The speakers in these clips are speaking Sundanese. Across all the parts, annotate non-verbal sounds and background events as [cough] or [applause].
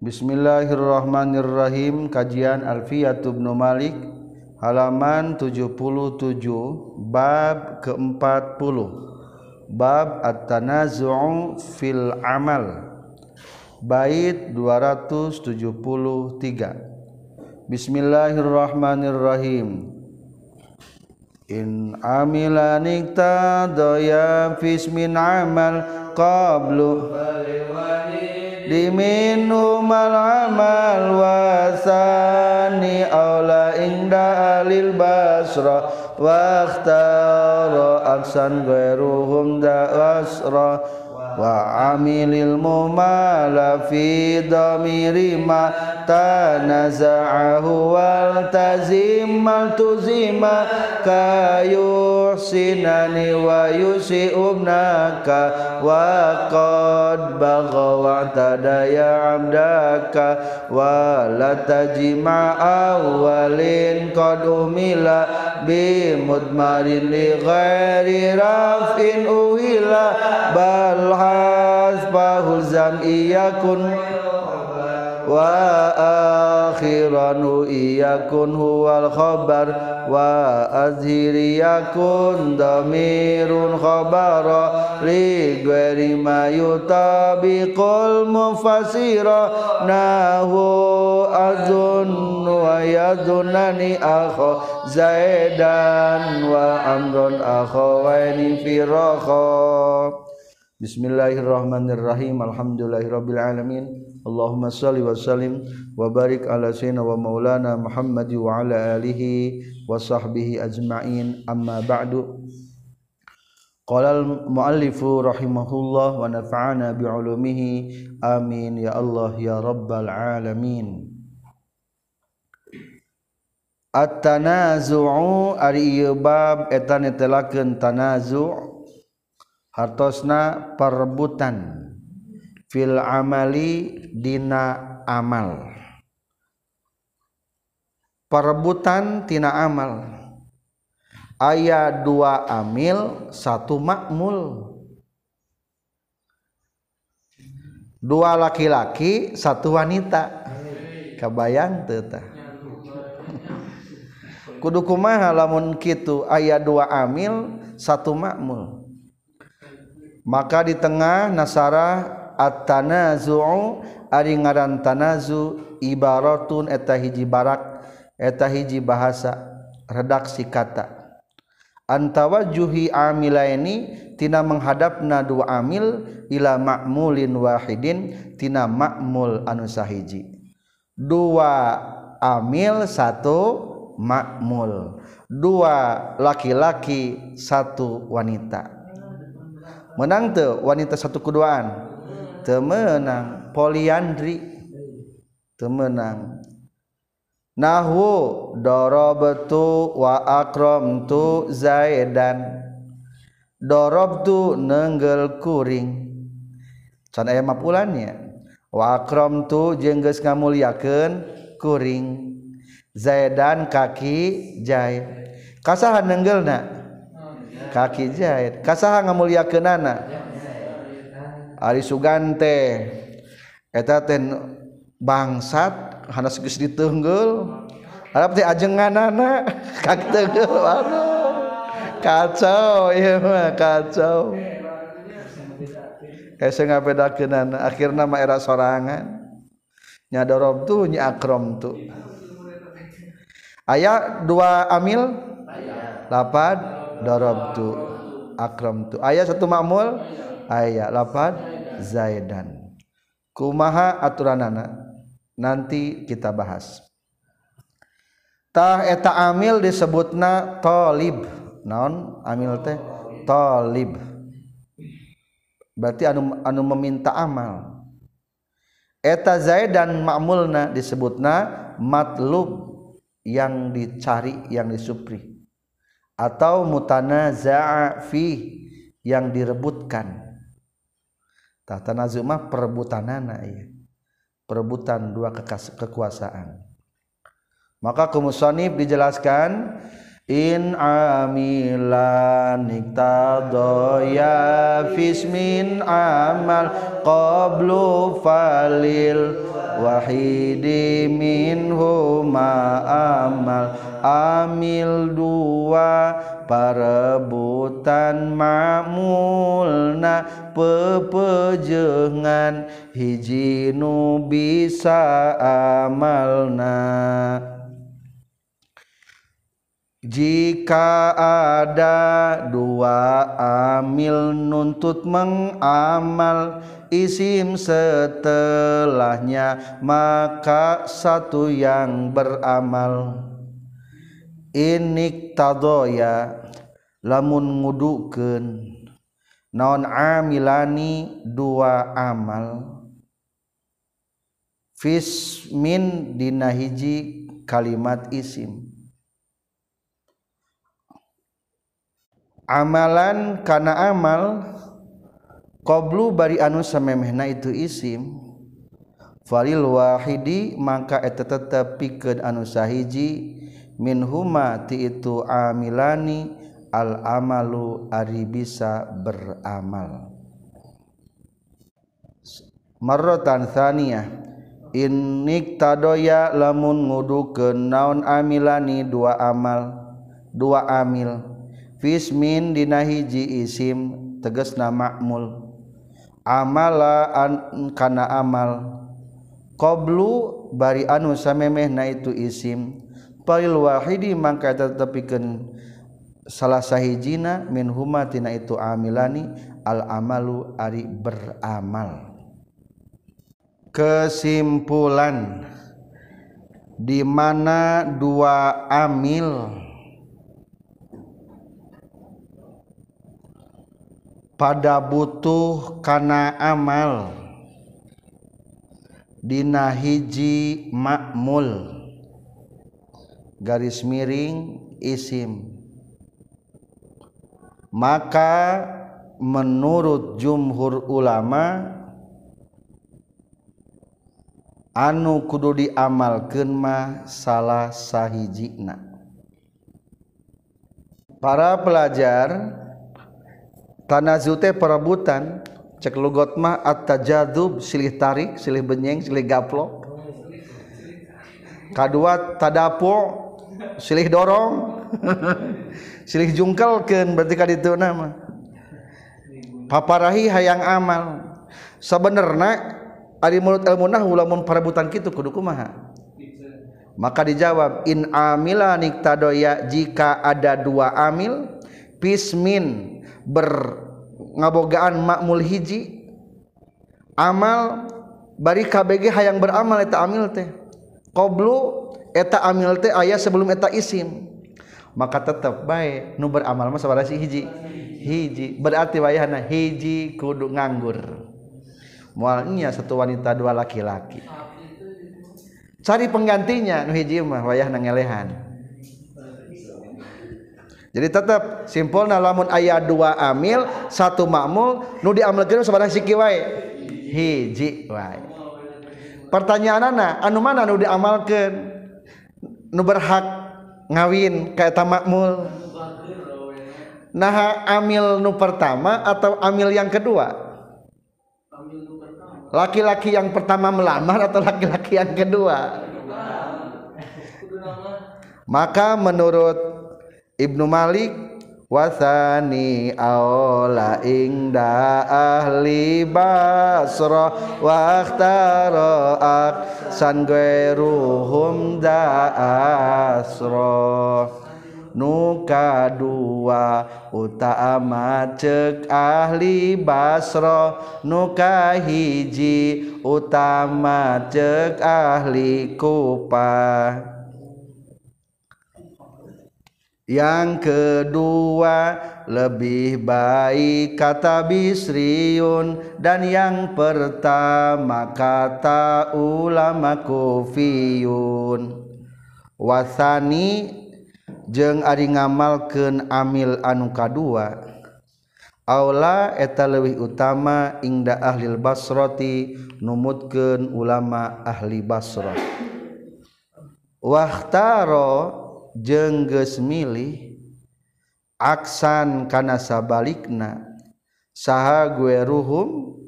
Bismillahirrahmanirrahim. Kajian Alfiyatubnu Malik halaman 77 bab ke-40 bab at-tanazu' fil amal bait 273 Bismillahirrahmanirrahim. In amila nikta doya fismin amal qablu diminum al-amal wasani aula inda alil basra waqtaro aksan gairuhum da wasra wa amilil mumala fi damiri ma tanaza'ahu wal tazim mal tuzima kayu sinani wa yusi ubnaka wa qad bagha wa tadaya amdaka wa la tajma awalin qad umila bi mudmarin li ghairi rafin uwila bal hasbahul zam iyakun وآخرا يكن هو الخبر وأزهر يكن ضمير خبرا لغير ما يطابق المفسر. ناه أظن ويظنني أخو زيدا وأمر أخوين في رخاء بسم الله الرحمن الرحيم. الحمد لله رب العالمين. Allahumma salli wa sallim wa barik ala sayyidina wa maulana Muhammad wa ala alihi wa sahbihi ajma'in. Amma ba'du. Qala al muallifu rahimahullah wa nafa'ana bi ulumihi amin. Ya Allah ya rabbal alamin. At-tanazu'u ari ieu bab eta netelakeun tanazu' hartosna perebutan. Fil amali dina amal. Perebutan tina amal. Aya dua amil satu makmul. Dua laki-laki satu wanita. Kabayang teu tah. Kudu kumaha lamun kitu aya dua amil satu makmul. Maka di tengah nasara at-tanazu'u ari ngaran tanazu ibaratun eta hiji barak eta hiji bahasa redaksi kata. Antawajuhi amilaini tina menghadapna dua amil ila ma'mulin wahidin tina ma'mul anu sahiji. Dua amil satu makmul dua laki-laki satu wanita. Menang tuh wanita satu keduaan. Temenang. Poliandri. Temenang. Nahwu darabtu wa akramtu zaidan. Darabtu nenggel kuring. Can aya mapulannya wa akramtu jeung geus ngamuliakeun kuring. Zaidan kaki jaid kasahan nenggelna kaki jahit. Kasaha ngamuliakeunana Ari Sugante. Eta teh bangsat hanas geus diteunggul harap teh ajenganana [laughs] kak teunggul waduh. Kacau ieu mah kacau. Ese ngabedakeunana akhirna mah era sorangan. Nyadorob tu nya akrom tu. Aya dua amil? Lapad dorob tuh akrom tu. Aya satu mamul aya lapad zaidan. Kumaha aturanana nanti kita bahas. Tah eta amil disebutna talib. Naon amil teh? Talib. Berarti anu anu meminta amal. Eta zaidan makmulna disebutna matlub yang dicari yang disupri. Atau mutanaza'a fi yang direbutkan tah tanazu mah perebutanana ya perebutan dua kekuasaan. Maka kumusonib dijelaskan in amilan iktadoya fismin amal qablu falil wahidi minhuma amal amil dua perebutan mamulna pepejengan hiji nu bisa amalna. Jika ada dua amil nuntut mengamal isim setelahnya maka satu yang beramal. Ini tadoya lamun ngudukeun. Naon amilani dua amal. Fis min dina hiji kalimat isim amalan kana amal qablu bari anu samemehna itu isim falil wahidi maka eta tetep pikeun anu sahiji minhuma ti itu amilani al amalu ari bisa beramal. Marratan tsaniyah innik tadoya lamun ngudukeun naon amilani dua amal dua amil Fismin dina hiji isim tegasna ma'mul Amala an kana amal. Qablu bari anu samemehna itu isim. Palil wahidi mangka tetepikeun salah sahijina min huma tina itu amilani al amalu ari beramal. Kesimpulan di mana dua amil pada butuh kana amal. Dina hiji makmul. Garis miring isim. Maka menurut jumhur ulama anu kudu diamalkeun mah salah sahijina. Para pelajar tanazute perebutan cek lugot mah at-tajadub silih tarik silih benyeng silih gaplok kadua tadapu silih dorong. [laughs] Silih jungkelkeun berarti ka ditu nama paparahi hayang amal. Sebenarnya ari mulut ilmunah ulamun parabutan kitu kudu kumaha? Maka dijawab in amila niktadoya jika ada dua amil pismin berngabogaan makmul hiji. Amal bari KBG hayang beramal eta amil teh. Qoblu eta amil teh aya sebelum eta isim. Maka tetap baik nu beramal mah sabaraha si hiji. Hiji berarti wayahna hiji kudu nganggur. Mualnya satu wanita dua laki-laki. Cari penggantinya nu hiji mah wayahna ngelehan. Jadi tetap simpulna lamun ayah dua amil satu makmul nu diamalkeun sabaraha siki wae. Hiji wae. Pertanyaan anak anu mana nu diamalkeun? Nu berhak ngawin kayak tamakmul nah amil nu pertama atau amil yang kedua? Laki-laki yang pertama melamar atau laki-laki yang kedua? Maka menurut Ibnu Malik wasani aola ingda ahli basra wakhtaro aksan gweruhum da asro nuka dua utama cek ahli basro nuka hiji utama cek ahli kupah yang kedua lebih baik kata bisriun dan yang pertama kata ulama kufiyun. Wasani jeng ari ngamalkeun amil anu kadua. Aula eta leuwih utama ingda ahli basrati numutkeun ulama ahli basrah. Wahtaro jengges milih aksan kana sabalikna saha gue ruhum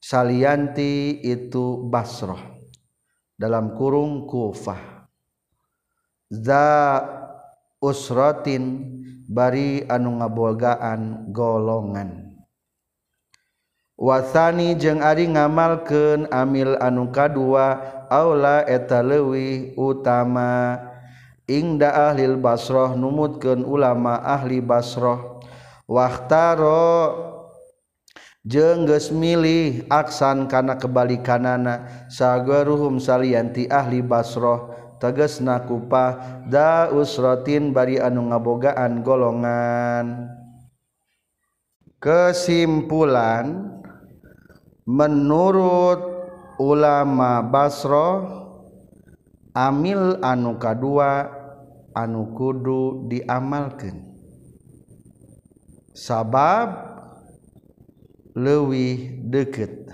salianti itu Basrah dalam kurung Kufah. Za usratin bari anu ngabogaan golongan. Wasani jeung ari ngamalkeun amil anu kadua aula eta leuwih utama Ingda ahli Basroh numutkeun ulama ahli Basroh jeung jengges milih aksan kana kebalikanana sagaruhum salianti ahli Basroh teges nakupa da usrotin bari anu ngabogaan golongan. Kesimpulan menurut ulama basrah amil anu kadua anu kudu diamalkan sabab lewih deket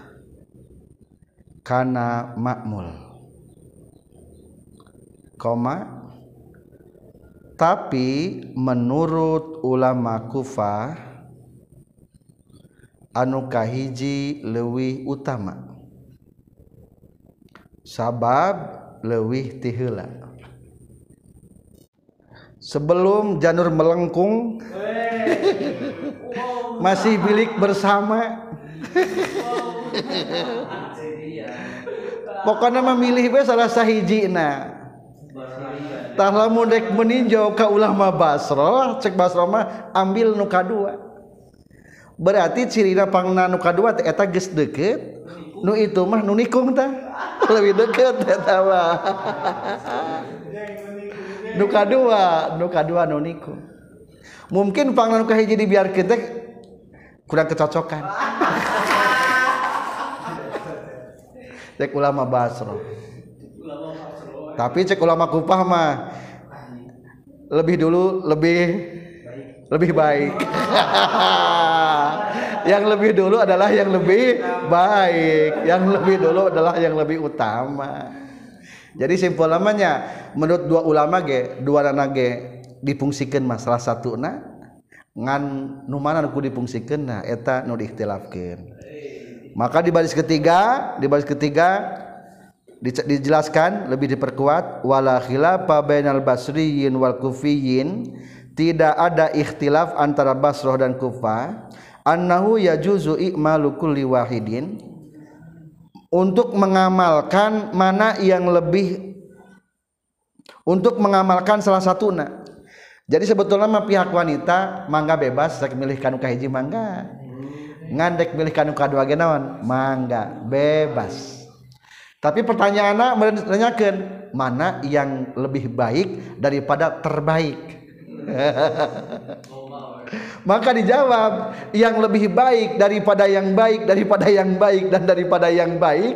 karena makmul. Koma tapi menurut ulama kufa anu kahiji lewih utama. Sabab lewih tihela sebelum janur melengkung masih bilik bersama. Pokoknya memilih be salah sahijina tah lamun dek meninjau ka ulama Basro cek Basro mah ambil nu kadua berarti cirina pangna nu kadua eta geus deket. Nu itu mah nu nikung tah. [laughs] Lebih deket eta mah. Nuka dua nuka dua nu nikung mungkin pangna nuka hiji dibiarkeun teh kurang kecocokan. [laughs] Cek ulama Basro. Tapi cek ulama Kupah mah lebih dulu lebih lebih baik. [laughs] Yang lebih dulu adalah yang lebih baik. Yang lebih dulu adalah yang lebih utama jadi simpul namanya menurut dua ulama ge dua anak ge dipungsikan masalah satu na ngan numana nu dipungsikan nah eta nu diikhtilafkeun. Maka di baris ketiga di baris ketiga dijelaskan lebih diperkuat wala khilafa bainal basriyin wal kufiyin tidak ada ikhtilaf antara Basroh dan Kufah annahu yajuzu i'malu kulli wahidin untuk mengamalkan mana yang lebih untuk mengamalkan salah satu nak. Jadi sebetulnya mah pihak wanita mangga bebas rek milih kanu kahiji mangga. Ngandek milih kanu kadua ge naon? Mangga bebas. Tapi pertanyaanna menanyakan mana yang lebih baik daripada terbaik [laughs] maka dijawab yang lebih baik daripada yang baik daripada yang baik dan daripada yang baik.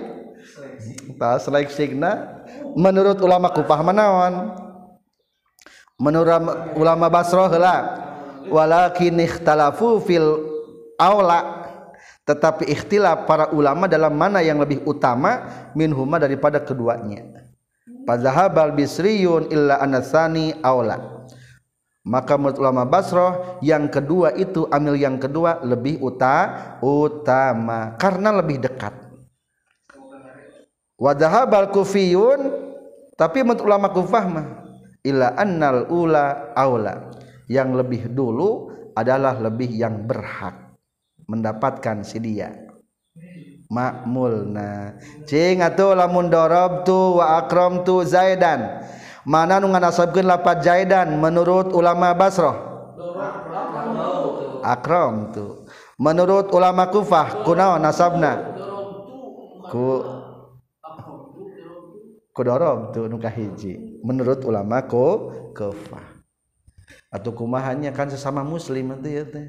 Ta seleksina menurut ulama kupah manawan. Menurut ulama Basroh lah. Walakin ikhtalafu fil aula. Tetapi ikhtilaf para ulama dalam mana yang lebih utama minhuma daripada keduanya. Fadhahabal bisriyun illa anasani aula maka menurut ulama Basroh yang kedua itu amil yang kedua lebih uta, utama. Karena lebih dekat. Wadhahabal kufiyun tapi menurut ulama kufah mah illa annal ula aula. Yang lebih dulu adalah lebih yang berhak mendapatkan si dia. Makmulna. Cing atuh lamun darabtu wa akramtu zaidan mana nu nganasabkeun lapat jaidan menurut ulama Basrah? Akram tu. Menurut ulama Kufah kunaon nasabna? Ku kudorob tu nu kahiji. Menurut ulama ku Kufah. Atau kumahannya kan sesama muslim nanti ya teh.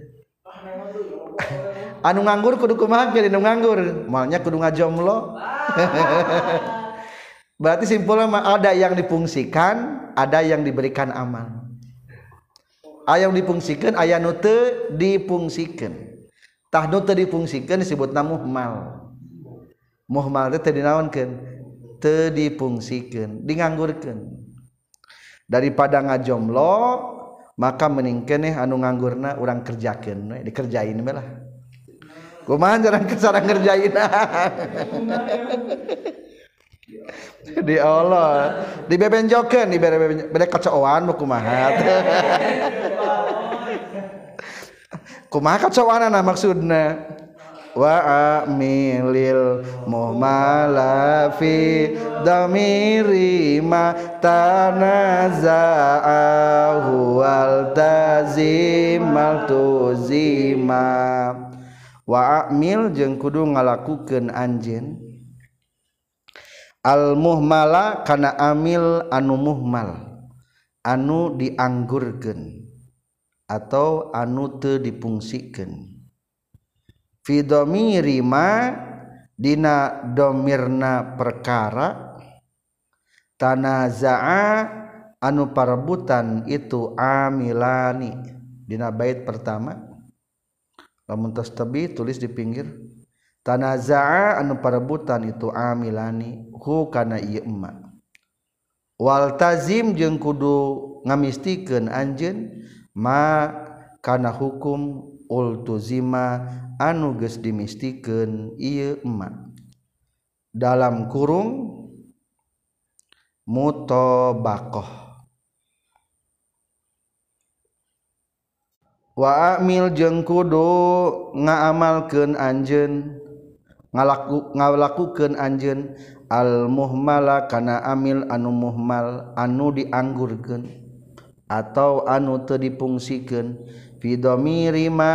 [laughs] Anu nganggur kudu kumaha ge nu nganggur? Malnya kudu ngajomlo. [laughs] Berarti simpulnya ada yang dipungsikan ada yang diberikan amal. Ayam dipungsikan ayah nute dipungsikan Tah nute dipungsikan disebut namu muhmal. Muhmal itu tadi naonkan, te difungsikan, dinganggurkan. Daripada ngajomlo, maka meningkeneh anu nganggurna orang kerjakan, dikerjain lah. Kumahan jarang kesarang kerjain. [laughs] di Allah. Di bebenjokeun di bere kacauan mau [laughs] kumaha kumaha kacauan maksudna? Wa amilil muhmalafi damiri ma tanaza'ahu wal tazimal tuzima. Wa amil jeung kudu ngalakukeun anjeun almuhmala kana amil anu muhmal anu dianggurken atau anu te dipungsiken fidomirima dina domirna perkara tanazaa anu parebutan itu amilani. Dina bait pertama lamun tas tebi tulis di pinggir. tanazaa anu perebutan itu amilani hu kana ieu emma. Wal tazim jeung kudu ngamistikeun anjeun ma kana hukum ultuzima anu geus dimistikeun ieu emma. Dalam kurung mutabaqah wa amil jeung kudu ngaamalkeun anjeun ngalaku ngalakukeun anjeun al muhmala kana amil anu muhmal anu dianggurkeun atau anu teu dipungsikeun fi dhamiri ma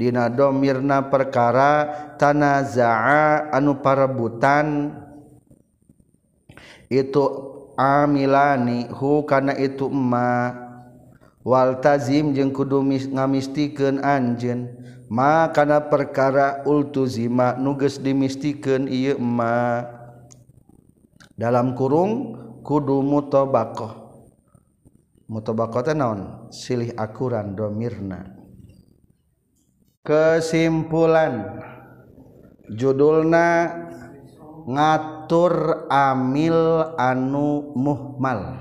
dina dhamirna perkara tanazaa anu parebutan itu amilani hu kana itu ma waltazim jeung kudu ngamistikeun anjeun makana perkara ultuzima nuges dimistikan iya ma. Dalam kurung kudu mutobakoh. Mutobakoh naon? Silih akuran domirna kesimpulan. Judulna ngatur amil anu muhmal.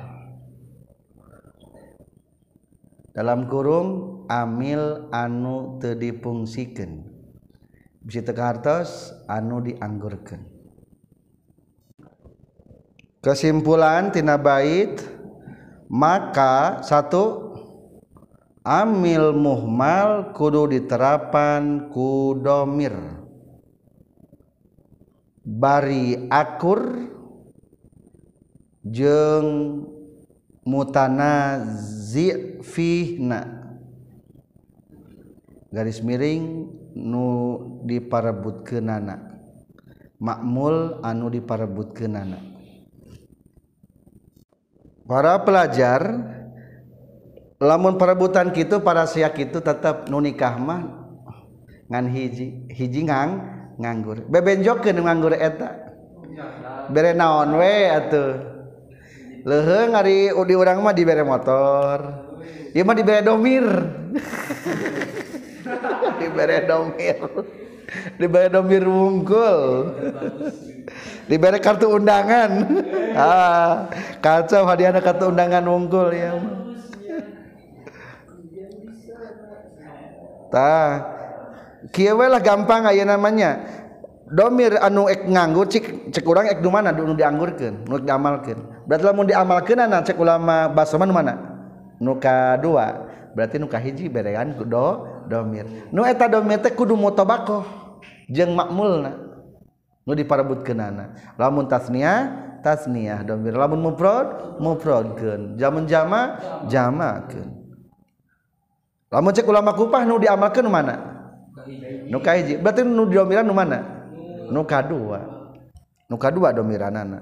Dalam kurung amil anu tedipungsikan bisa tekartos anu dianggurkan kesimpulan tina bait maka satu amil muhmal kudu diterapan kudomir bari akur jeng mutana zifihna garis miring nu diparebut ke nana makmul anu diparebut ke nana para pelajar lamun perebutan gitu para siak itu tetap nu nikah mah ngan hiji hiji ngang nganggur. Bebenjokeun nganggur eta. Bere naon we atuh. Lehe ngari di orang mah dibere motor. Ieu mah dibere domir. [laughs] [laughs] dibere domir. Dibere domir wungkul. Dibere kartu undangan. [laughs] Ah kacau hadiahnya kartu undangan wungkul ya. Tah kieu lah gampang aya namanya. Domir anu ek nganggur cik cek urang ek nu mana? Nu dianggurkeun nu diamalkeun. Berarti lamun diamalkeunana cek ulama basa mana? Nu kadua berarti nu kahiji berean do domir. Nu eta domir teh kudu mutabakoh jeung makmulna. Nu diparebutkeunana. Lamun tasniah tasniah domir. Lamun mufrad mufradkeun jamun jama jamakeun. Lamun cek ulama kupah nu diamalkeun mana? Nu kahiji berarti nu domiran nu mana? Nu kadua. Nu kadua domiranana.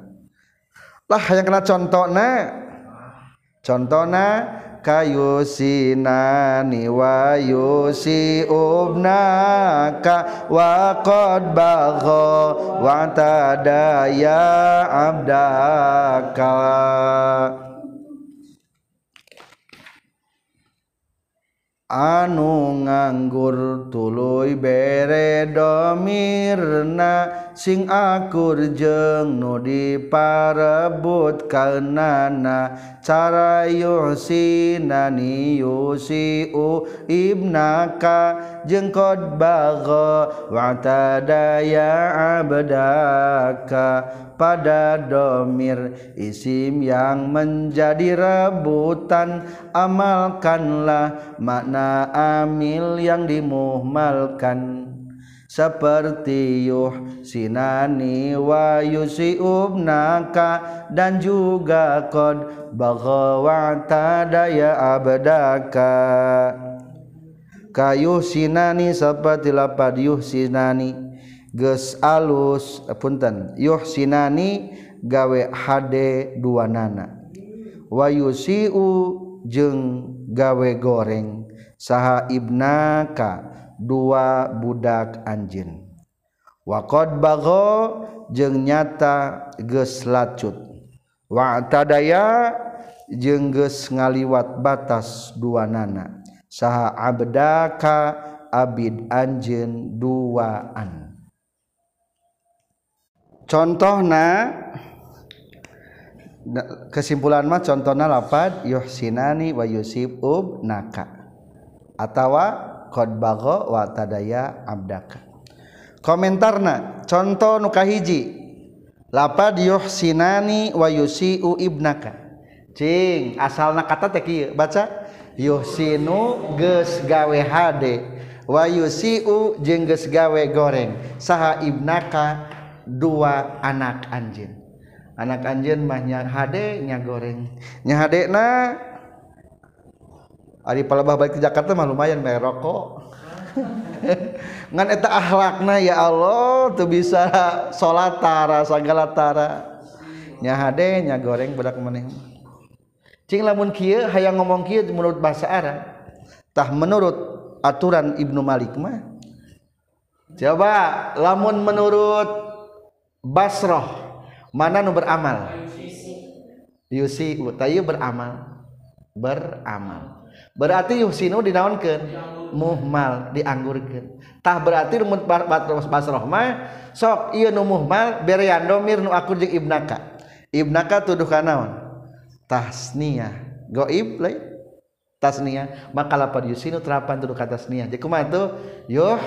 Lah yang kena contohna. Contohna kayu sinani wa yusi ubnaka wa qad bagha wa tadaya abdaka anu nganggur tuluy bere domirna sing akur jeung nu diparebut kaenana cara yusinani yusiu ibnaka jeung qad bagha wa tadaya abdaka. Pada domir. Isim yang menjadi rebutan amalkanlah makna amil yang dimuhmalkan. Seperti yuh sinani wa yusiubnaka dan juga qad bagha wa tadaya abdaka. Kayuh sinani seperti lapad yuh sinani geus alus punten yuh sinani gawe hade dua nana wayusiu jeung gawe goreng saha ibnaka dua budak anjin waqad bagho jeung nyata geus lacut. Wa tadaya jeung geus ngaliwat batas dua nana saha abdaka abid anjin duaan. contohna kesimpulan mah contohna lapad yuhsinani wa yusibub naka atawa qad bago wa tadaya abdaka. Komentarna contoh nuka hiji lapad yuhsinani wa yusiu ibnaka cing asalna kata teh kieu baca yuhsinu geus gawe hade wa yusiu jeung geus gawe goreng saha ibnaka dua anak anjing anak anjing mahnya HD nya goreng. Nya HD na Ari palebah balik ke Jakarta mah lumayan bayar rokok. [laughs] Ngan eta akhlakna ya Allah tuh bisa salat tara sagala tara. Nya hade nya goreng budak maneh. cing lamun kieu hayang ngomong kieu menurut bahasa Arab tah menurut aturan Ibnu Malik mah. Coba lamun menurut Basroh mana nu beramal? Yusi. Utayu beramal. Beramal. Berarti Yusinu dinaonkeun muhmal dianggurkan tah berarti rumun Basroh mah sok iya nu muhmal berian domir nu akur jeung ibnaka. Ibnaka tuduh kanaon tasniyah. Goib lain tasniyah. Maka lapar yusinu terapan tuduh kata tasniyah. Jadi kumaha tuh? Yuh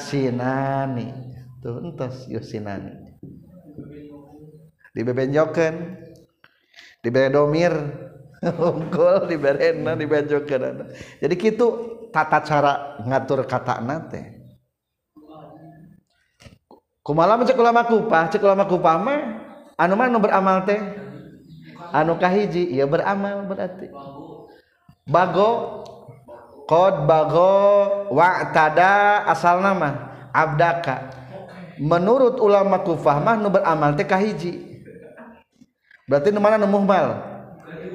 sinani. Tuh entos yuh sinani. dibebenjoken dibere domir. [laughs] Unggul dibere na dibenjokeun jadi kitu tata cara ngatur kata nate kumalam cek ulama kupah cek ulama kupah mah anu mana beramal teh? Anu kahiji ya beramal berarti. Bago Qad bago wa'tada asal nama abdaka. Menurut ulama kufah mah nu beramal teh kahiji. Berarti mana nu muhmal?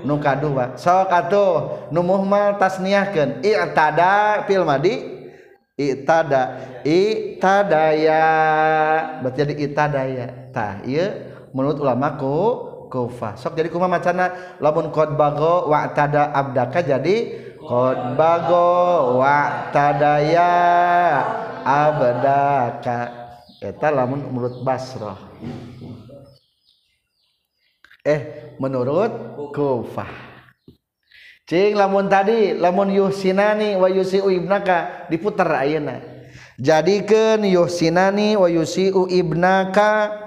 Nu kadua sok atuh nu muhmal i'tada fil madi? I'tada. I'tadaya. Berarti jadi i'tadaya. Tah ieu menurut ulama ku kufah sok jadi kumaha macana? Lamun qad bago wa tada abdaka jadi qad bago wa tadaya abdaka. Eta lamun menurut basrah eh menurut kufah. Cing lamun tadi lamun yusinani wa yusiu ibnaka diputar ayeuna. Jadikeun yusinani wa yusiu ibnaka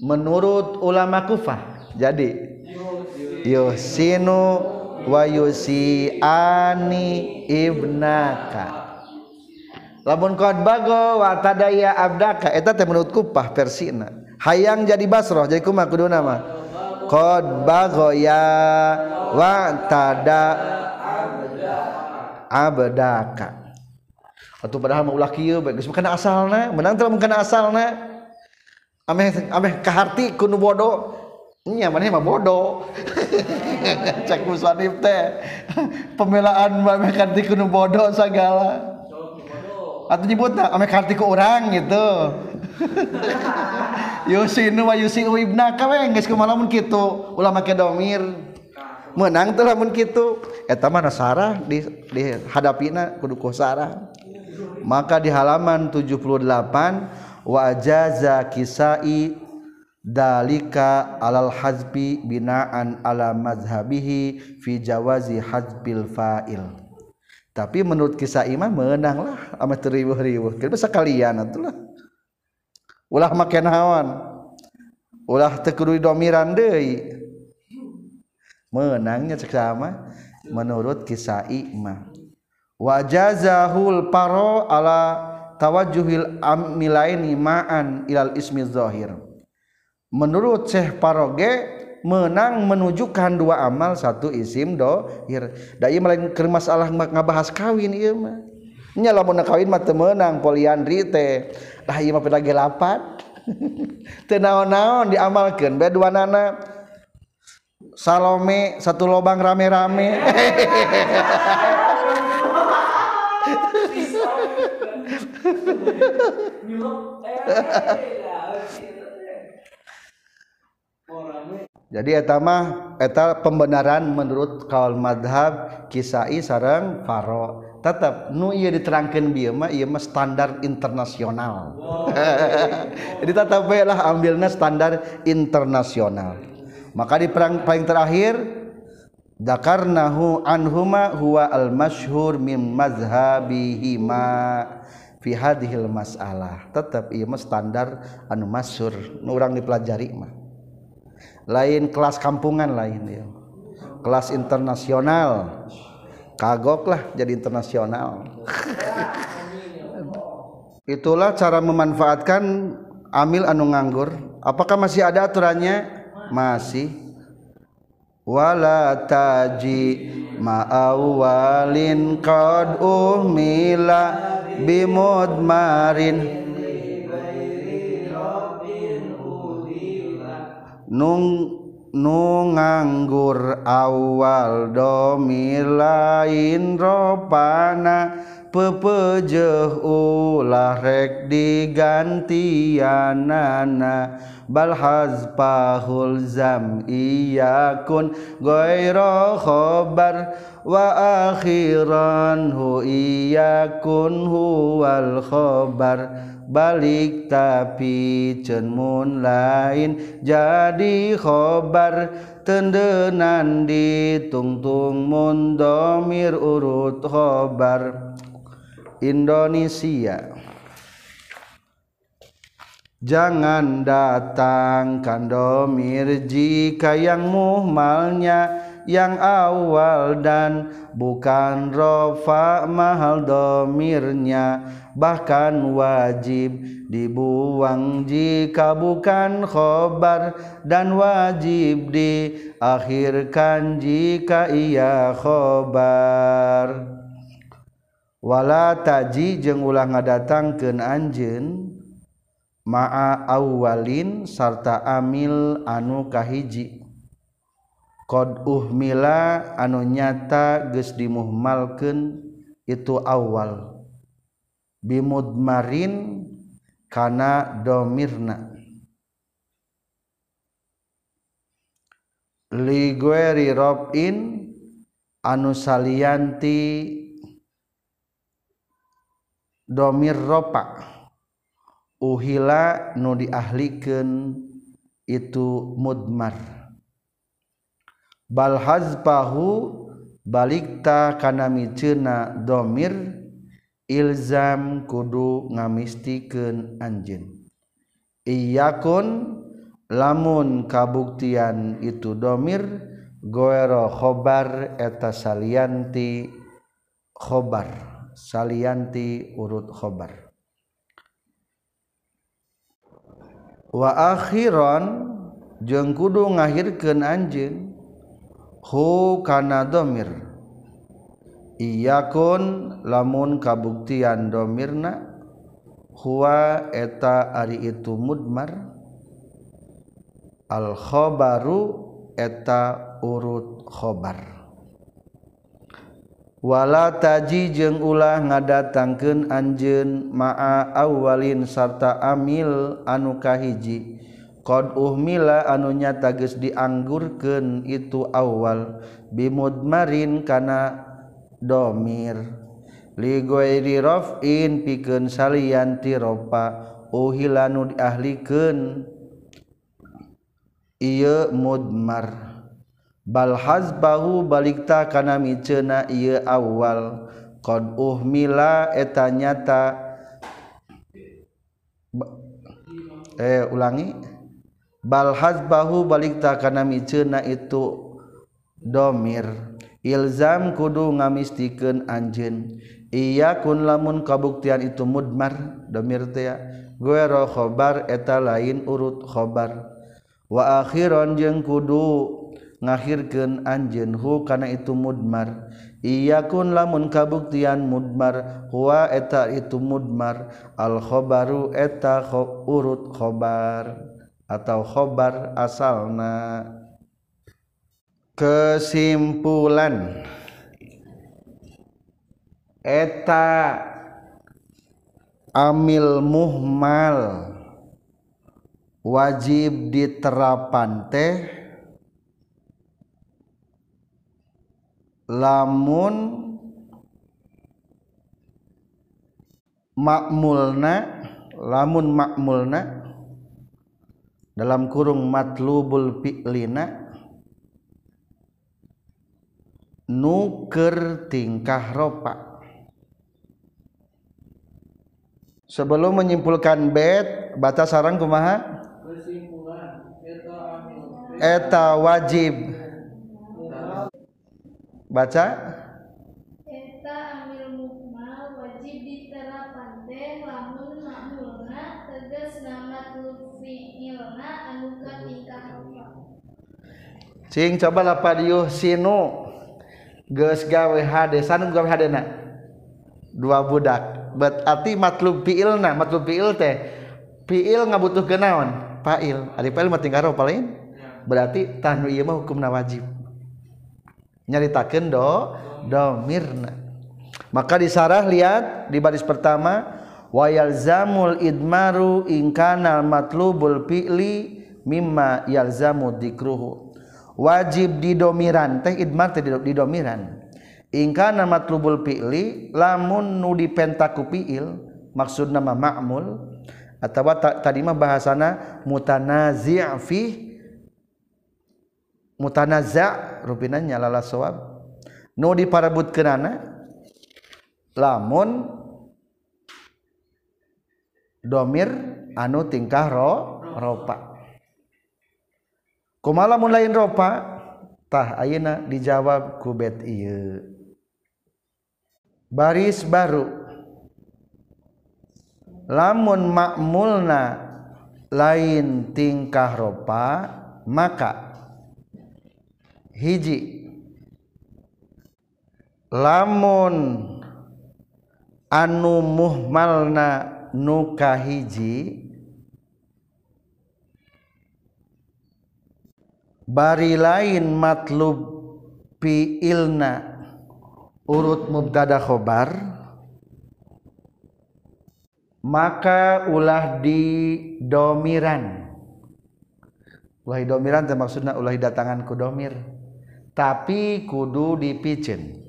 menurut ulama kufah. Jadi yusinu wa yusiani ibnaka. Lamun qad bago wa tadaya abdaka eta teh menurut kufah persina hayang jadi basroh jadi kumaha kuduna mah qad baghaya wa tada abdaka. Atau padahal mau ulah kieu bae geus kana asalna menang teh kana asalna. Ameh ameh kaharti kudu bodoh nya maneh mah bodoh [laughs] cek musanif teh. Pembelaan mah ameh kaharti kudu bodoh sagala. Atau nyebutna ameh kaharti ku urang gitu. [laughs] Yusinu wa yusiu ibnaka we geus kumaha lamun kitu. Ulah make domir. Menang tuh lamun kitu. Eta mah sarah di di hadapina kudu ku sarah. Maka di halaman 78 wajaza kisai dalika alal hazbi binaan ala mazhabihi fi jawazi hazbil fa'il tapi menurut kisah imam menanglah amat riuh-riuh kita sekalian itulah ulah makan hawan. Ulah tekurui domiran deui. Menangnya sama menurut kisah imam. Wajazahul paro ala tawajjuhil amilaini ma'an ilal ismi zahir. Menurut Syekh Paroge menang menunjukkan dua amal satu isim dohir dai melain keur masalah ngabahas kawin ieu mah. Nya lamun kawin mah teu meunang poliandri teh. Lah ieu mah pedage lapat [laughs] teu naon-naon diamalkeun bae dua nana. Salome satu lobang rame-rame. [laughs] [laughs] Eh, eh, eh, jadi etama eta pembenaran menurut kaul madhab kisai sarang faro. Tetap nu iya diterangkan dia mah iya mah standar internasional. Jadi tetap lah ambilnya standar internasional. Maka di perang paling terakhir dakarnahu anhuma huwa al masyhur min mazhabihima fi hadhil masalah. Tetap ieu mah standar anu masyhur nu urang dipelajari mah lain kelas kampungan lain ya. Kelas internasional. Kagok lah jadi internasional. [laughs] Itulah cara memanfaatkan amil anu nganggur. Apakah masih ada aturannya? Masih. Wala taji ma'awalin qad uhmila bimudmarin nung nu nganggur awal domir lain ropana pepejeh ulah rek digantianana. Bal hazpahul zam iyakun goiro khobar wa akhiran hu iyakun huwal khobar. Balik tapi cenmun lain jadi khobar. Tendenan ditungtung mun domir urut khobar. Indonesia Jangan datangkan domir jika yang muhmalnya yang awal dan bukan rofa mahal domirnya bahkan wajib dibuang jika bukan khobar dan wajib diakhirkan jika ia khobar. Wala taji jeung ulah ngadatangkeun anjeun ma'a awalin sarta amil anu kahiji qad uhmila anu nyata geus dimuhmalkeun itu awal. Bimudmarin kana domirna. Ligueri robin anu salianti domir ropa. Uhila nu diahlikeun itu mudmar. balhazpahu balikta kana miceuna domir ilzam kudu ngamistikeun anjeun. Iyakun lamun kabuktian itu domir goero khobar eta salianti khobar salianti urut khobar. Wa akhiron jeung kudu ngahirkeun anjeun hu kana domir. Iyakun lamun kabuktian domirna huwa eta ari itu mudmar. Al khobaru eta urut khobar. Wala taji jeung ulah ngadatangkeun anjeun ma'a awalin sarta amil anu kahiji. Qad uhmila anu nyata geus dianggurkeun itu awal bimudmarin kana domir. Li ghairi raf'in pikeun salian tiropa uhilanu diahlikeun. Ieu mudmar. Bal hazbahu balikta kana miceuna ieu awal. Qad uhmila eta nyata eh ulangi. balhaz bahu balikta kana miceuna itu domir. Ilzam kudu ngamistikeun anjeun. Iya kun lamun kabuktian itu mudmar domir teh guero khobar eta lain urut khobar. Wa akhiron jeung kudu ngakhirkeun anjeun hu kana itu mudmar. Iya kun lamun kabuktian mudmar huwa eta itu mudmar. Al khobaru eta khob, urut khobar. Atau khobar asalna kesimpulan. Eta amil muhmal wajib diterapan teh lamun makmulna lamun makmulna dalam kurung matlubul fi'lina nuker tingkah ropa. Sebelum menyimpulkan bed batas sarang kumaha? Eta wajib. Baca. Cing coba lapad yuh sinu. Geus gawe hade sanu gawe hadena dua budak. Berarti matlub fi'ilna matlub fi'il teh fi'il ngabutuhkeun naon? Fa'il. Ari fa'il mah tingkah rupa lain berarti tanu ieu mah hukumna wajib. Nyaritakeun do domirna. Maka disarah lihat di baris pertama wa yalzamul idmaru in kana matlubul fi'li mimma yalzamu dzikruhu wajib didomiran. Teh idmar teh didomiran. Ingkana matlubul fi'li lamun nu dipentaku fi'il maksud nama ma'mul atau tadi mah bahasana mutanazi' fi mutanaza' rupina nyalala sawab nu diparabutkeunana lamun domir anu tingkah ro ropa. kumalamun lain ropatah Ayeuna dijawab ku bet ieu. Baris baru. Lamun makmulna lain tingkah ropa maka hiji. Lamun anu muhmalna nuka hiji bari lain matlub fiilna. Urut mubtada khobar. Maka ulah di domiran. Ulah domiran maksudnya ulah datangan ku domir. Tapi kudu dipicin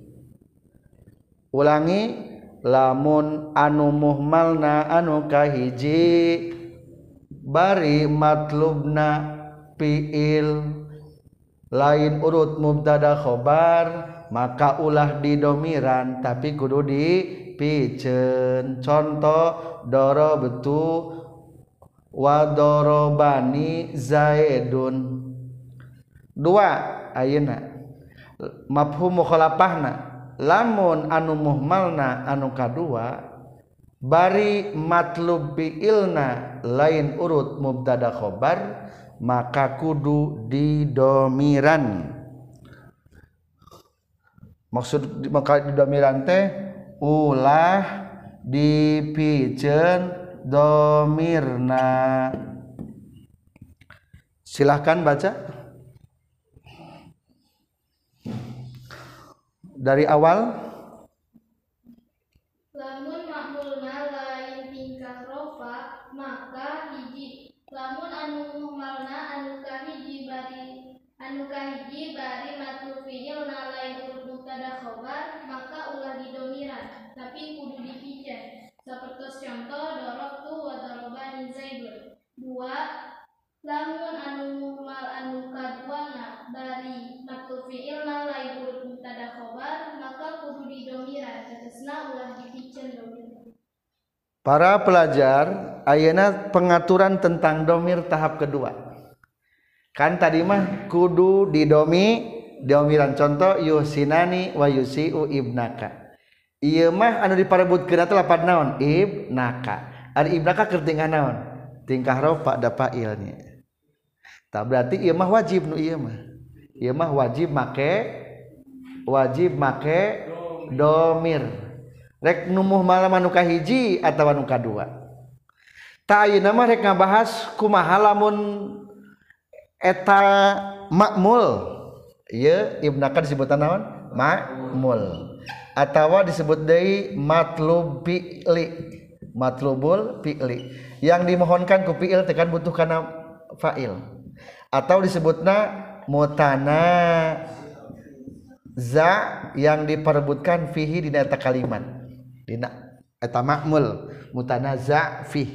ulangi lamun anu muhmalna anu kahiji bari matlubna fiil lain urut mubtada khobar maka ulah didomiran tapi kudu dipicen contoh doro betul wadorobani zaidun dua ayeuna. Mafhum mukhalafahna. Lamun anu muhmalna anu kadua bari matlub biilna lain urut mubtada khobar maka kudu didomiran. Maksud maka didomiran teh ulah dipiceun domirna. Silahkan baca. Dari awal lamun makmulna lain tingkah rofa maka hiji lamun anu muhmalna anu kahiji bari anu kahiji bari matul fi'ilna lain urut mubtada khobar maka ulah didomiran tapi kudu dipijen seperti contoh dorok tu wa darobani lamun anu muhmal anu kaduana bari maktub fi'ilna lain urut mubtada khobar maka kudu didomiran tegasna ulah dipikeun domir. Para pelajar ayana pengaturan tentang domir tahap kedua. Kan tadi mah kudu didomi domiran contoh yusinani wa yusiu ibnaka iya mah anu diparebut kena teh lapan naon ibnaka ari ibnaka keur tingkah naon? Tingkah rofa da failnya tak berarti iya mah wajib nu iya mah. Iya mah wajib make wajib make domir. Rek numuh malam anu kahiji atau anu kadua. tak ayeuna mah rek ngabahas kumaha lamun eta makmul. Ieu ibnaka disebutan naon? Makmul. Atawa disebut deui matlub fi'li. Matlubul fi'li. Yang dimohonkan ku fi'il tekan butuh kana fa'il. Atau disebutna mutana. Za yang diperebutkan fihi di eta kalimat dina eta makmul. Mutanaza fi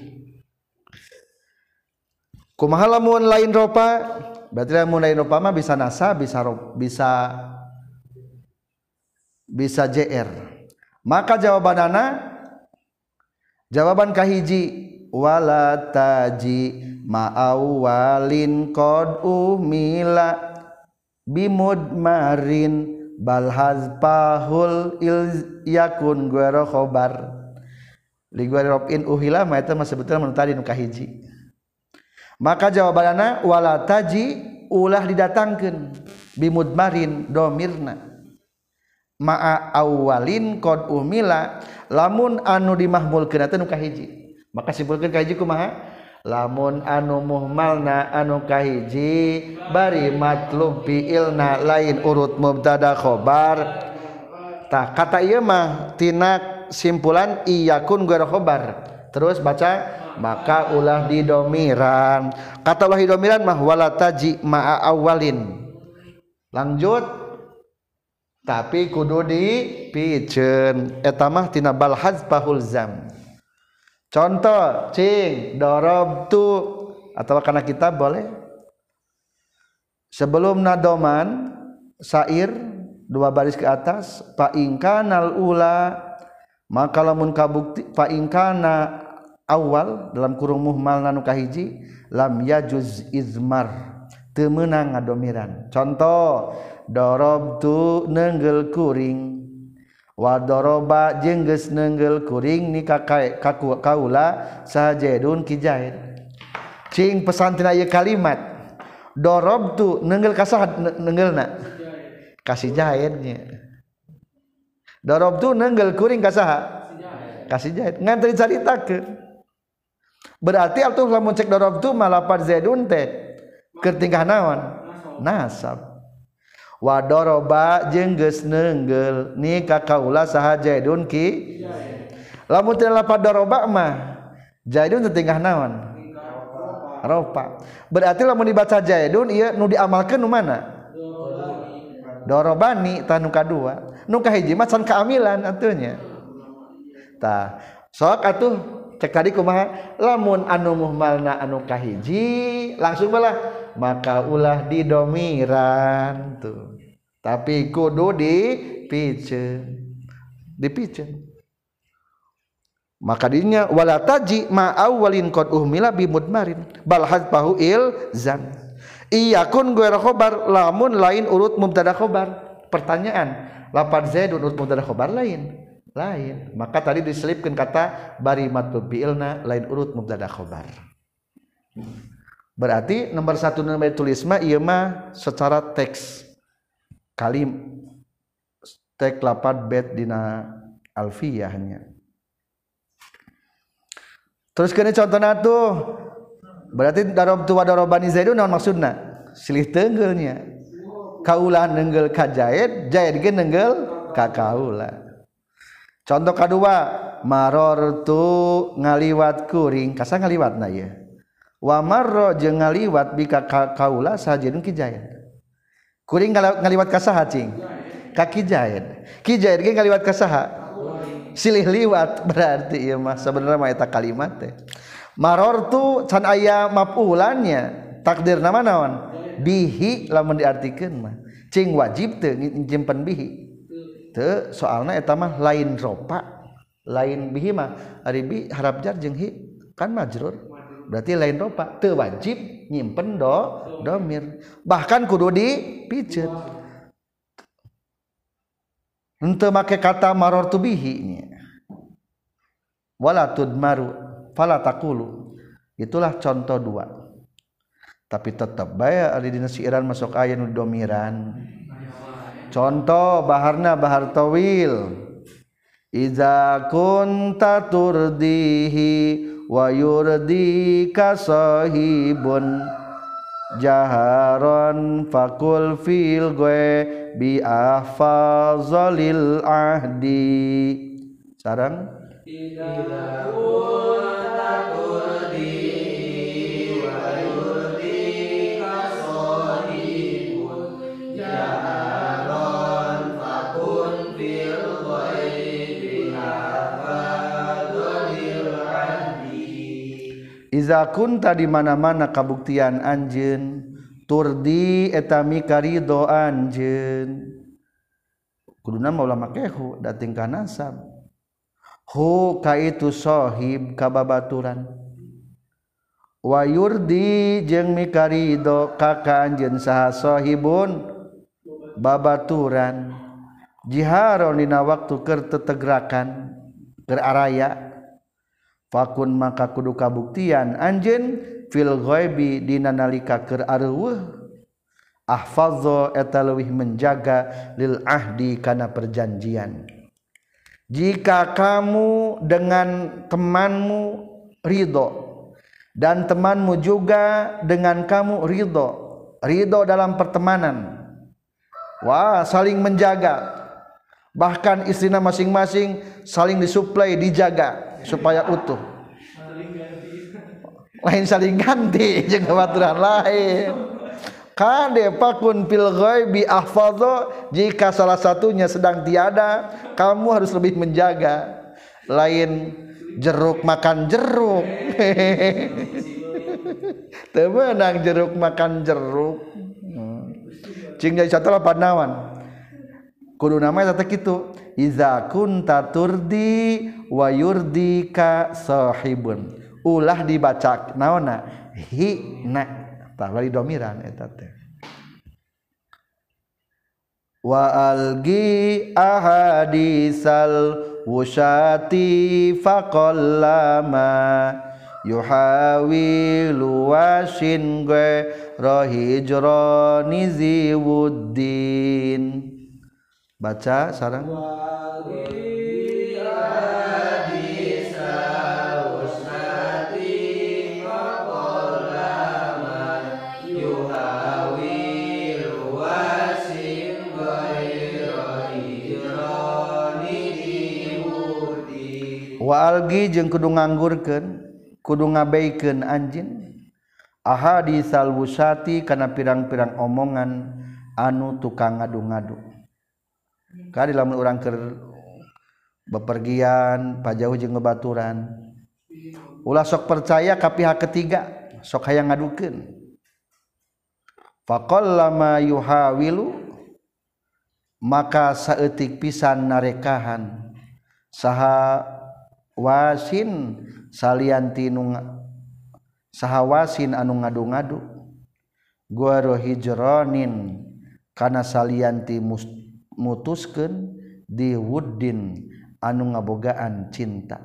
kumaha lamun lain ropa? Berarti lamun lain ropa mah bisa nasa bisa bisa bisa JR maka jawaban anak jawaban kahiji wala taji ma'awalin qad umila bimud marin bal hazpahul il yakun guero khobar. Li guero in uhila ma eta mah sebetulna mun tadi nu kahiji. Maka jawabanna wala taji ulah didatangkeun bimud marin domirna. ma'a awalin qad umila lamun anu dimahmulkeun eta nu kahiji. Maka simpulkeun kahiji kumaha? Lamun anu muhmalna anu kahiji bari matlub fi'ilna lain urut mubtada khobar. Tah kata ieu mah tina simpulan iyakun ghairu khobar. Terus baca maka ulah didomiran. Kata ulah didomiran mah wala taji ma'a awalin. Lanjut. tapi kudu dipicen eta mah tina bal hazfahul zam. Contoh cing dorob tu. Atau karena kita boleh? Sebelum nadoman sair dua baris ke atas fa ingkanal ula maka lamun kabukti fa ingkana awal dalam kurung muhmal nanu kahiji lam yajuz izmar. Teu meunang ngadomiran. Contoh dorob tu nenggel kuring. Wadoroba jengges nenggel kuring ni kakai kaku kaula sajedun kijaid cing pesantina ieu kalimat dorob tu nenggel kasah nenggelna. Kasih jahitnya dorob tu nenggel kuring kasah kasih jahit ngan tadi caritakeun berarti atuh lamun cek dorob tu malapar zaidun teh keur tingkah naon? Nasab. wadoroba jengges nenggel ni kakaula saha jaidun ki? Lamun teu lapad doroba mah jaidun teu tingkah naon? Ropa. Berarti lamun dibaca jaidun ieu nu diamalkeun nu mana? Dorobani tanu kadua. Nu kahiji mah can kaamilan atunya tah sok atuh cek tadi kumaha? Lamun anu muhmalna anu kahiji langsung balah maka ulah didomiran tuh. Tapi kudu dipice dipice maka dinya wala taji ma awalin qad uhmila bi mudmarin bal hadfahu il zan. Iyakun ghairu khabar lamun lain urut mubtada khabar pertanyaan lapar zaidun urut mubtada khabar lain. Lain. Maka tadi diselipkan kata bari matub biilna lain urut mubtada khabar berarti nomor satu nomor tulis mah iya mah secara teks kalim tek lapat bet dina alfiyahnya terus kene contohna tuh berarti darob tu wadorobani zaidun naon maksudna? Silih teunggeulnya kaula nenggel ka jaid ge nenggel ka kaula contoh kedua maror tu ngaliwat kuring kasa ngaliwatna ya wa marro jeung ngaliwat bika kaula sajedun ki jaid kuring ngaliwat ka saha cing ka kijahit kijahit ge ngaliwat ka saha silih liwat [laughs] berarti ieu mah. Sebenarnya mah eta kalimat teh. Marortu can aya mafulannya takdir nama naon? Bihi lamun diartikeun mah. Cing wajib teu nyimpen bihi. Teu soalna eta mah lain ropa lain bihi mah. Ari bi harap jar jeung hi kan majrur. Berarti lain ropa. Teu wajib nyimpen do domir. Bahkan kudu dipiceut henteu make kata marartu bihi nya wala tudmaru fala taqulu. Itulah contoh dua. Tapi tetap bayar ada di siiran masuk ayat domiran. Contoh baharna bahar tawil. Iza kunta turdihi wa yurdika sahibun jaharon fakul fil gue bi ahfazalil ahdi. Sarang? Tidak takut. izakunta di mana-mana kabuktian anjen turdi etami karido anjen kuduna maulama kehu dating ka nasab. Hu ka itu sohib kababaturan wayurdi jeung mikarido kaka anjeun saha sohibun babaturan. Jiharon dina waktu keur tetegrakan keur araya. Fakun maka kudu kabuktian. Anjeun fil ghaibi dina nalika keur areueuh ahfadzo eta leuwih menjaga lil ahdi kana perjanjian. Jika kamu dengan temanmu ridho dan temanmu juga dengan kamu ridho ridho dalam pertemanan wah saling menjaga. Bahkan istrinya masing-masing saling disuplai dijaga supaya utuh. Lain saling ganti [laughs] jeung baturan lain. Kade pakun fil ghaibi ahfadho jika salah satunya sedang tiada kamu harus lebih menjaga. Lain jeruk makan jeruk. [laughs] Temenang jeruk makan jeruk. Cing jadi satu lah panawan kudu nama tata kitu iza kunta turdi wa yurdika sahibun. Ulah dibaca naona hi na. Bari domiran eta teh. Wa algi ahadisal wusati faqallama yuhawilu wasin gue rohijroni ziwuddin baca sarang Waalgi jeung kudu nganggurkeun kudu ngabaikeun anjin Aha di salwusati kana pirang-pirang omongan anu tukang ngadu-ngadu. Kali lamun orang ke bepergian pajauh jeung ngebaturan. Ulah sok percaya ka pihak ketiga sok hayang ngadukeun. Faqallama yuhawilu maka saeutik pisan narekahan. Saha wasin salian tinu saha wasin anu ngadu-ngadu. Gua hijronin kana salianti must mutuskan diwuddin anu ngabogaan cinta.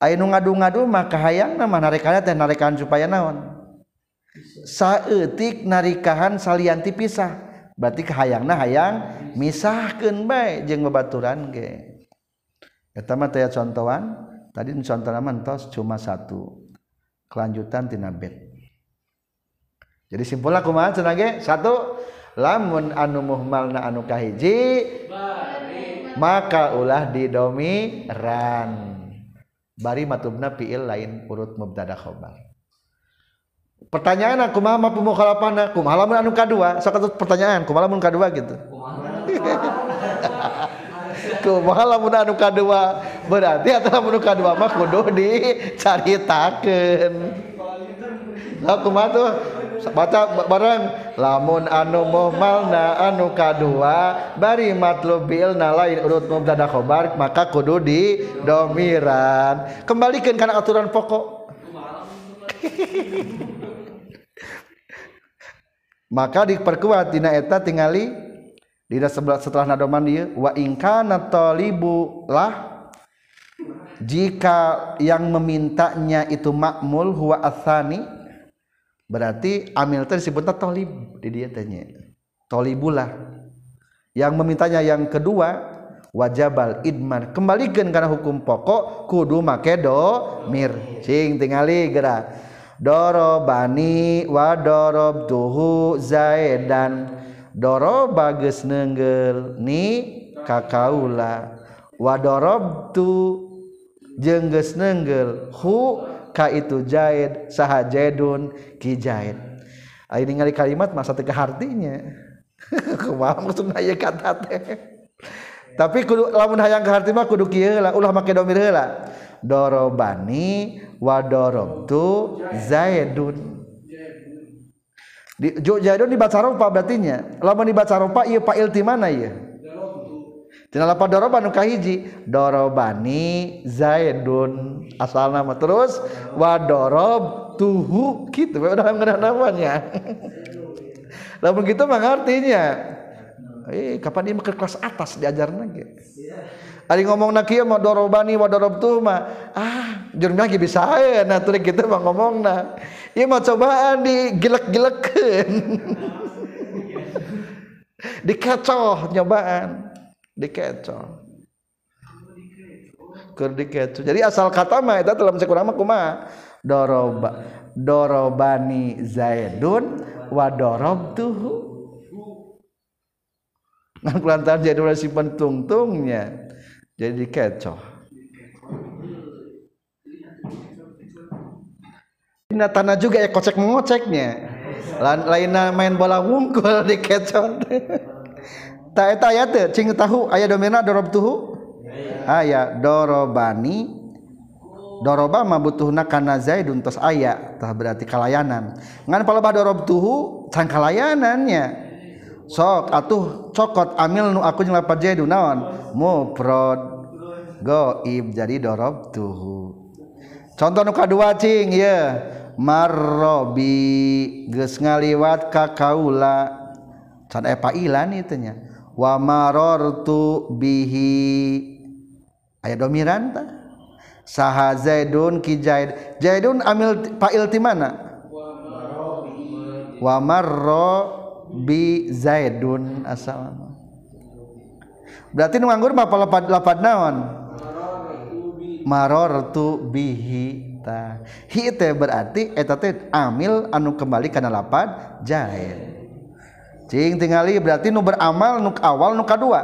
Ainu ngadu-ngadu maka hayang nama narekahan teh narikan supaya naon? Saetik narikahan salianti pisah. Berarti kahayangna hayang misahkan baik jeng bebaturan ge. Pertama taya contohan tadi contohnya tos cuma satu. Kelanjutan tina bed jadi simpulnya kumaha cenah satu lamun anu muhmalna anu kahiji maka ulah didomiran. Bari matubna fiil lain urut mubtada khobar. Pertanyaan aku mah mampu mukhalafana? Kumaha lamun anu kadua? Sok pertanyaan kumaha lamun kadua gitu? [laughs] Kumaha lamun anu kadua? Berarti atau lamun kadua mah kudu dicaritakeun lah kumaha tuh? Baca bareng. Lamun anu muhmalna anu kadua bari matlubil na lain urut mubtada khobar maka kudu di domiran. Kembalikan karena aturan pokok. [laughs] Maka diperkuat dina eta tingali dina setelah nadoman dia wa ingkana talibu lah jika yang memintanya itu makmul huwa athani berarti amil teh disebutnya tolib di dia tanya tolibulah. Yang memintanya yang kedua wajabal idman. Kembalikan karena hukum pokok kudu make do mir. Cing tingali gerak. Dorobani wa dorobtuhu zaidan doroba geus nenggel ni kakaula wa jeung geus nenggel hu ka itu jaid saha jaidun ki jaid ari ningali kalimat masa teu hartinya. [laughs] Kumaha maksudna ye kata teh. Tapi kudu lamun hayang ka harti mah kudu kieu heula ulah make domir heula. Dorobani wa dorobtu zaidun. Di jaidun dibaca ropa berarti nya. Lamun dibaca ropa ieu fa'il ti mana ieu? Lapan doroba nu kahiji? Dorobani zaidun. Asal nama terus wadorob tuhu gitu udah ngeunah namanya. [laughs] Lamun gitu mah artinya eh kapan dia ke kelas atas diajarna ge? Ari ngomong nak mah dorobani wa dorobtu mah ah jurna lagi bisa aya nah teu kitu mah ngomongna. Ieu mah cobaan digilek-gilekeun. [laughs] dikecoh nyobaan. Dikecoh. Keur dikecoh. Jadi asal kata mah eta dalam sekurang mah kumaha? Doroba dorobani zaidun wa dorobtuhu. Nah, kulantaran jadi simpen tungtungnya jadi kecoh Ini tanah juga ya kocek mengoceknya lain main bola wungkul [laughs] di kecoh tak eta aya teh cing tahu aya domina dorob tuhu? Aya dorobani. Doroba mah butuhna kana zaidun tos aya tah berarti kalayanan. Ngan palebah dorob tuhu can kalayanannya. Sok atuh cokot amil nu aku nyelapa zaidun naon? Mufrad goib jadi dorob tuhu. Contoh nu kadua cing ya yeah. marrobi geus ngaliwat ka kaula. Can epa ilan itunya wa marartu bihi. Aya domiran ta? Saha zaidun ki zaid. Zaidun amil fa'il ti mana? Wa marra bi zaidun. Asal berarti nu nganggur mah lapad lapad naon? Marortu bihi ta. Hi teh berarti eta teh amil anu kembali kana lapad zaid. cing tingali berarti nu beramal nu awal nu kadua.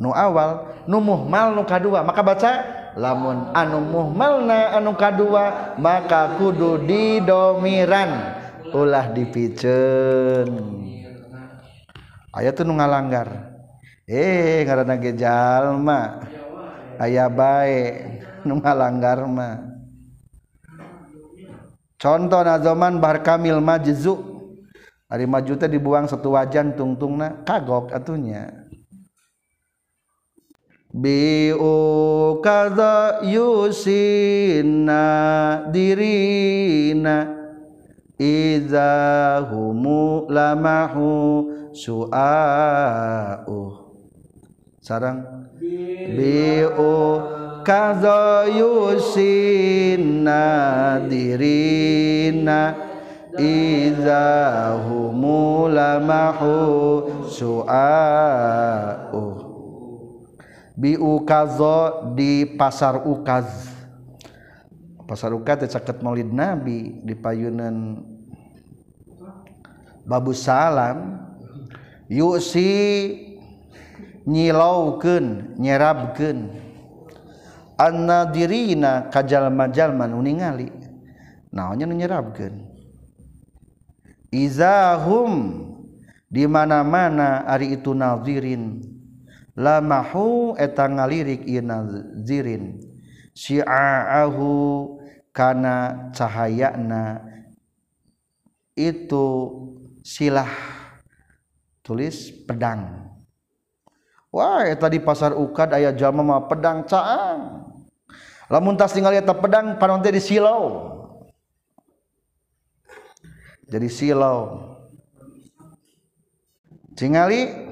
Nu awal nu muhmal nu kadua. Maka baca lamun anu muhmalna anu kadua maka kudu didomiran. Ulah dipicen. Ayat tuh nu ngalanggar. Eh karena gejal mah aya bae nu ngalanggar mah contoh nazoman bar kamil majzu. Ari teh dibuang satu wajan tungtungna kagok atunya. Biu kaza yusina dirina iza humu lamahu su'a'u. Sarang. Bi'u kadha yusinna dirina iza humulamahu su'a'u. Bi ukazo di pasar ukaz. Pasar ukaz caket maulid nabi di payunan babu salam. Yusi nyilaukeun nyerabkeun. Annadirina kajalma-jalma nu ningali. Naonnya nu nyerabkeun? izahum dimana-mana Ari itu nazirin. Lamahu etang ngalirik nazirin. Syi'ahu kana cahayana. Itu silah tulis pedang. Wah eta di pasar ukad ayah jama mah pedang caang. Lamun tas tinggal eta pedang panon teh disilau jadi silau. Tingali.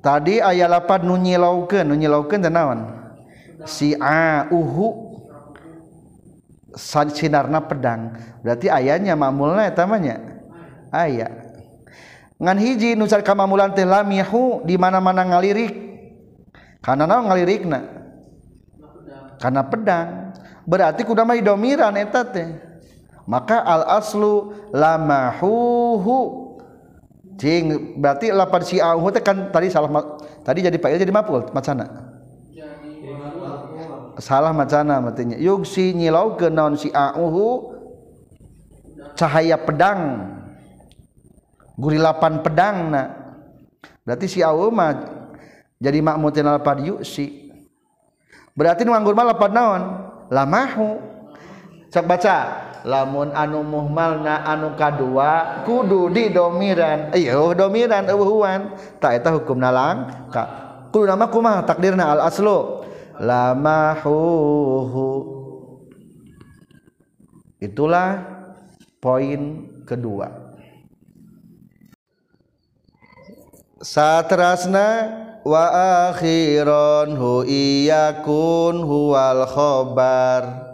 Tadi ayat lapan nunyi nyilaukeun nunyi nyilaukeun teh naon uhu sinarna pedang. Berarti ayahnya mamulna eta mah ayah. ngan hiji nusar kamamulan mamulan teh lamihu di mana-mana ngalirik. Kana naon ngalirikna? Kana pedang. Berarti kuda mah domiran eta teh. Maka al aslu lamahuhu. Cing berarti lapan si auhu kan tadi salah tadi jadi fa'il jadi maf'ul macana salah macana matinya yuk si nyilau ke naon si auhu cahaya pedang. Gurilapan pedang na. Berarti si auhu mah jadi makmutin lapad yuk si. Berarti nganggur mah lapad naon? Lamahu. Cek baca lamun anu muhmalna anu kadua kudu di domiran iya domiran eueuhan tak eta hukum nalang. Ka kudu nama kumaha? Takdirna al aslu. Lamahuhu itulah poin kedua. Satrasna wa akhiron hu iyakun huwal khobar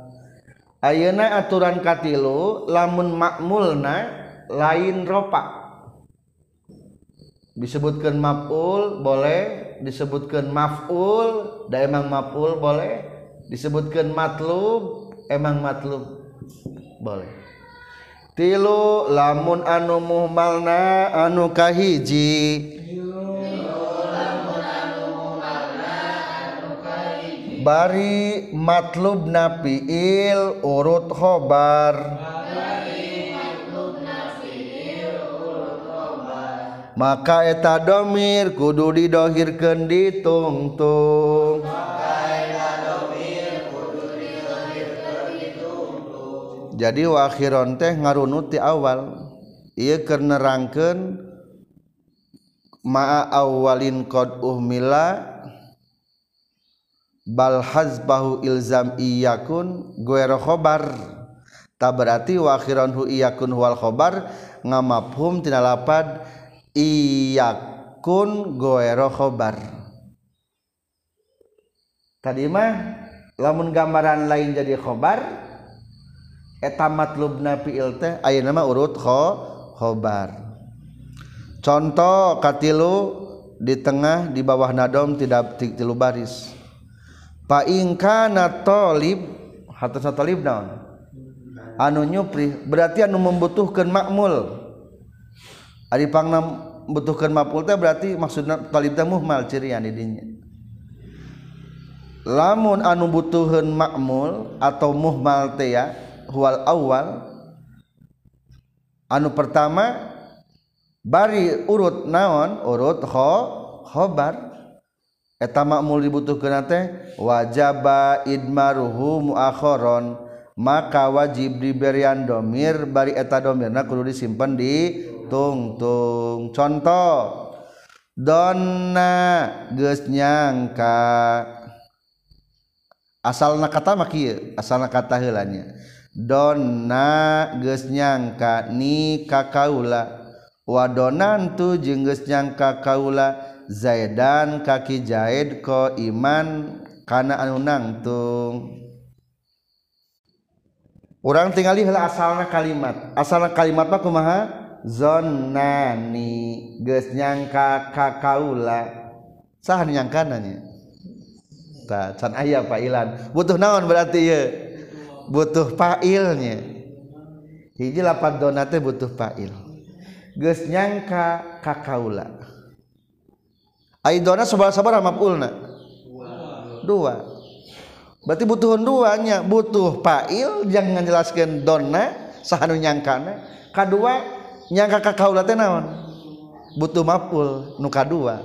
Ayeuna aturan katilu lamun makmulna lain ropa. Disebutkan maf'ul boleh disebutkan maf'ul da emang maf'ul boleh. Disebutkan matlub emang matlub boleh. Tilu lamun anu muhmalna anu kahiji. bari matlub nafiil urut khobar. Maka eta domir kudu didohirkeun ditungtung jadi wakhiron teh ngarunut ti awal. Ieu keur nerangkeun ma'a awalin qad uhmila bal hazbahu ilzam iyakun guero khobar. Tak berarti wakhiron hu iyakun wal khobar ngamaphum tina lapad iyakun guero khobar. Tadi mah lamun gambaran lain jadi khobar etamat lubna fi'il teh ayeuna mah urut kho khobar. Contoh katilu di tengah di bawah nadom tidak tilu baris. Fa in kana talib hatasna talib naon? Anu nyupri berarti anu membutuhkan makmul. Ari pangna butuhkan maful teh berarti maksudna talib teh muhmal cirian didinya. Lamun anu butuhkeun makmul atau muhmal teh ya huwal awal anu pertama bari urut naon? Urut kho khobar eta makmul dibutuhkeun teh wajaba idmaruhu muakharon. Maka wajib diberian domir bari eta domirna kudu disimpan di tungtung. Contoh donna geus nyangka. Asalna kata mah kieu asalna kata heulanya. Donna geus nyangka ni kakaula wadonan tu jeung geus nyangka kaula Zaidan kaki Zaid ko iman kana anu nangtung. Orang tingali heula asalna kalimat. Asalna kalimat mah kumaha? Zonani. Geus nyangka ka kaula sah nyangkananya tah can aya failan. Butuh naon berarti ye? Butuh failnya. Hiji lapan donate butuh fail. Geus nyangka ka kaula Aidona sabar-sabar maf'ulna. Dua. Berarti butuhun duanya, butuh fa'il yang ngejelaskeun donna sahanu nyangkana, kadua nyangka ka kaula teh naon? Butuh maf'ul nu kadua.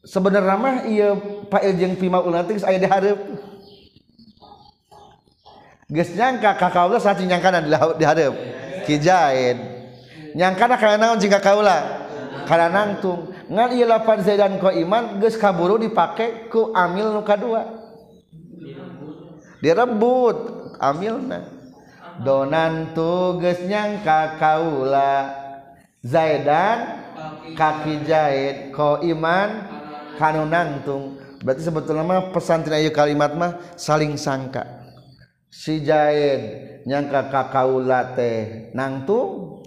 Sebenarnya mah ieu fa'il jeung fi maf'ul nanti aya di hareup. Geus nyangka ka kaula satu nyangkana di hareup. Kijain. Nyangkana kana naon jeung ka kaula? karena nangtung ngan ieu lapan zaidan ko iman geus kaburu dipake ku amil nu kadua. Direbut amilna. Donan tu geus nyangka kaula. Zaidan kaki jahit ko iman kanu nangtung. Berarti sebetulnya mah pesan tina kalimat mah saling sangka. Si jahit nyangka kakaula teh nangtung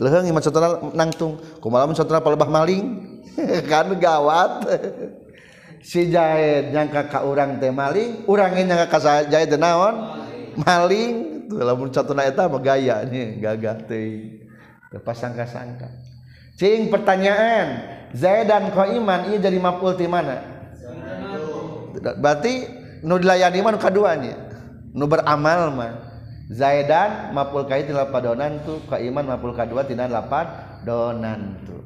lehengi mencontohna nangtung. Kumaha mencontohna palebah maling? [laughs] Kan gawat. [laughs] Si Jaid nyangka ka urang teh maling urang nyangka ka Jaid teh naon? Maling. Tuh lamun contohna eta mah gaya nih gagah teh. Teu sangka-sangka cing pertanyaan Zaid dan Qaiman ieu jadi maf'ul ti mana? Berarti nu dilayani mah nu kaduanya nu beramal mah. Zaidan mapul kait lapadonan tu ka iman mapul kadua tina lapad donan tu.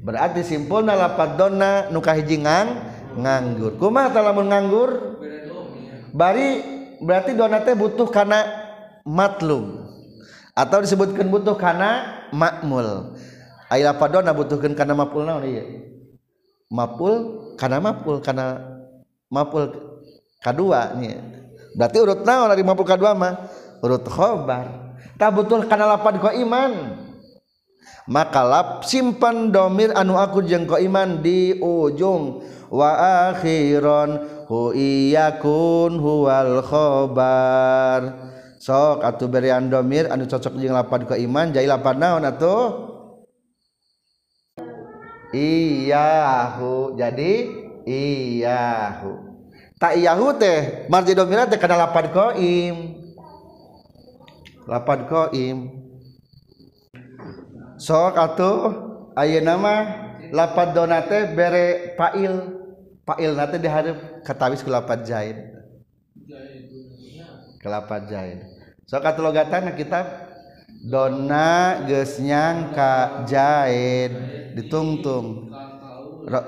Berarti simpulna lapad dona nu kahiji ngang nganggur. Kumaha talamun nganggur? Bari berarti dona teh butuh kana matlum atau disebutkan butuh kana makmul. Ai lapad dona butuhkeun kana mapul naon ieu? Mapul kana mapul kana mapul kadua nya. Berarti urut naon dari mapul kadua mah? Urut khobar tak betul karena lapan ko iman. Maka lap simpan domir anu aku jeng ko iman di ujung. Wa akhiron hu iyakun huwal khobar. Sok atuh berian domir anu cocok jeng lapan ko iman jadi lapan naon atuh? Iyahu jadi iyahu. Tak iyahu teh marji dominan teh kana lapad qaim lapan koim sok atau ayo nama lapan donate bere pail. Pail nate diharap katawis kulapan jahit. Kelapan jahit. Sok atau logatan kitab dona geus ka jahit ditungtung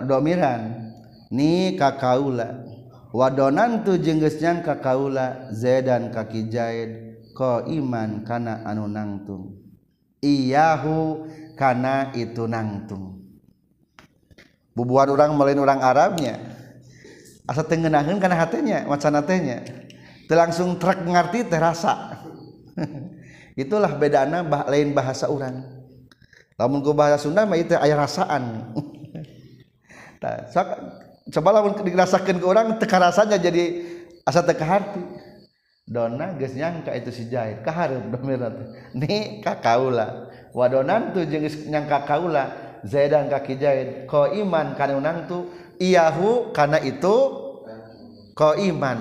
domiran ni kakaula wadonan tu jenggesnyang kakaula zedan kaki jahit. ko iman kana anu nangtung. Iyahu kana itu nangtung. Bubuhan orang melain orang Arabnya. Asa tengenahin kana hatinya wacana tehnya. Langsung trek ngerti terasa [laughs] itulah bedana bah, lain bahasa orang lamun ku bahasa Sunda mah itu ayah rasaan. [laughs] Nah, so, coba lamun dirasakan ke orang teka rasanya jadi asa teka hati dona geus nyangka itu si jahit kahareup domirna ni ka kaula wadonan tu jeung nyangka kaula zaidan kaki jahit ko iman kana tu iyahu kana itu ko iman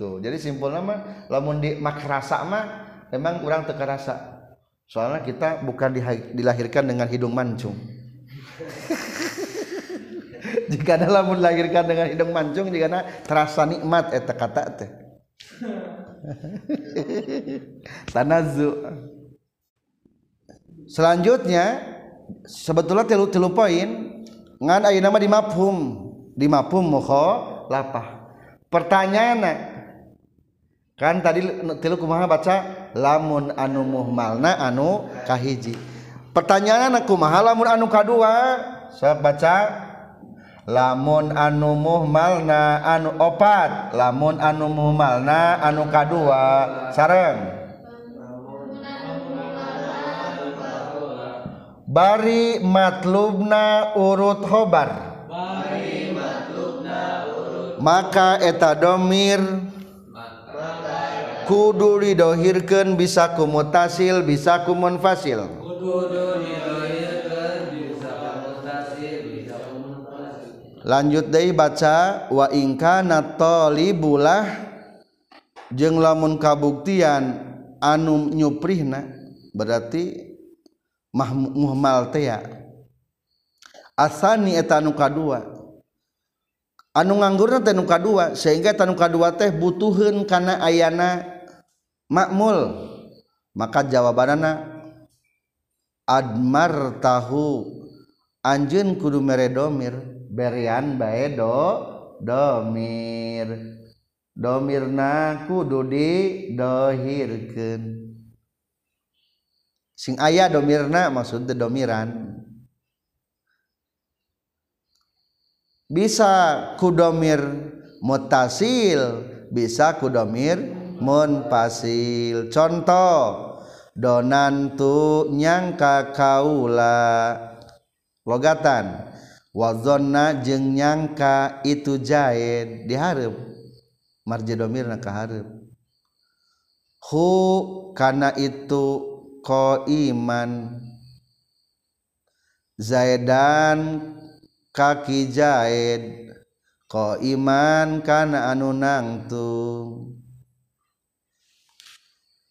tuh jadi simpul nama lamun di makrasa mah memang kurang teka rasa soalnya kita bukan [laughs] dilahirkan dengan hidung mancung. Jika dalam melahirkan dengan hidung mancung jika terasa nikmat eta kata teh [laughs] tanazu selanjutnya sebetulnya tilu tilu poin ngan ayu nama di mafhum di mafhum mukho lapah. Pertanyaan eh, kan tadi tilu kumaha baca? Lamun anu muhmalna anu kahiji. Pertanyaan aku kumaha lamun anu kadua? Saya baca lamun anu muhmalna anu opat lamun anu muhmalna anu kadua sareng. Bari matlubna urut hobar maka eta domir. Kudu didohirkan bisa kumutasil bisa kumunfasil. kudu lanjut Day baca waingkanatolibulah jeng lamun kabuktian anum nyuprihna berarti mahmuhmal tea asani etanuka dua anu nganggurna tenuka dua sehingga tanuka dua teh butuheun karena ayana makmul. Maka jawabanana admar tahu Anjun kudu mere domir berian bae do domir. Domirna kudu didohirkeun. Sing aya domirna maksud teh domiran. Bisa kudomir mutasil bisa kudomir munfasil contoh donantu nyangka kaula. logatan. Wazonna jeung nyangka itu jahit diharap marji domirna kaharap hu kana itu ko iman zaidan kaki jahit ko iman kana anu nangtung.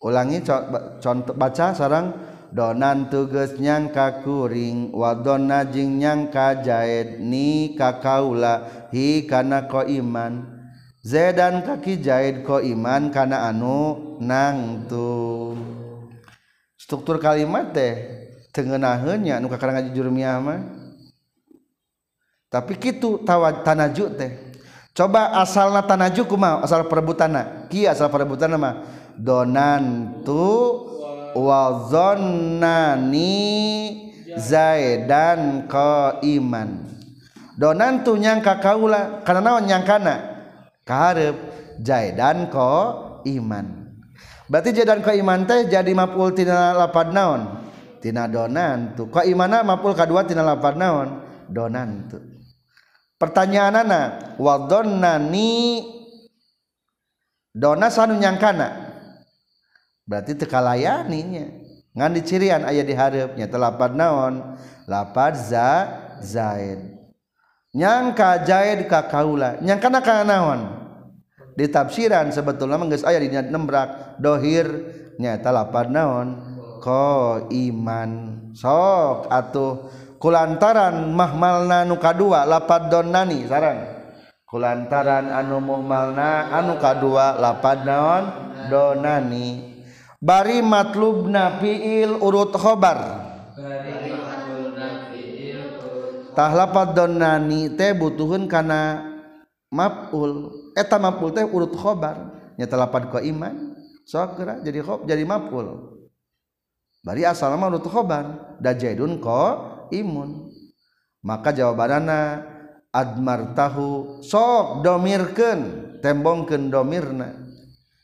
Ulangi contoh baca sarang. donan tuges nyangka kuring wadonna jing nyangka jaed ni kakaula hi kana ko iman zedan kaki jaed ko iman kana anu nangtung struktur kalimat teh tengenahnya nu kakarang ngaji jurmiah mah. Tapi kitu tawa tanaju teh. Coba asalna tanaju kumaha? Asal perebutana kieu asal perebutana mah? Donan tu wa zannani zaidan qaiman. Donantu nyangka kaula karena naon nyangkana karep zaidan ko iman berarti zaidan ko iman teh jadi mapul tina lapad naon? Tina donantu imana mapul kadua tina lapad naon? Donantu pertanyaan wa zannani dona sanu nyangkana berarti tekalayaninya. Ngan dicirian ayah diharapnya telapad naon? Lapad za zaid. Nyangka zaid ka kaula. Nyangkana kana naon? Tafsiran sebetullah mengges aya dinya nembrak. Dohirnya talapad naon? Ko iman sok atuh. Kulantaran mahmalna nuka dua lapad donani sarang. Kulantaran anu muhmalna anu kadua lapad naon? Donani bari matlubna fiil urut khobar. Tah lapat donani teh butuhun kana maf'ul. Eta maf'ul teh urut khobar. Nyata lapat ko iman sokra jadi khob jadi maf'ul. Bari asal mah urut khobar dajaidun ko imun. Maka jawabanana admartahu sok domirkeun tembongkeun domirna.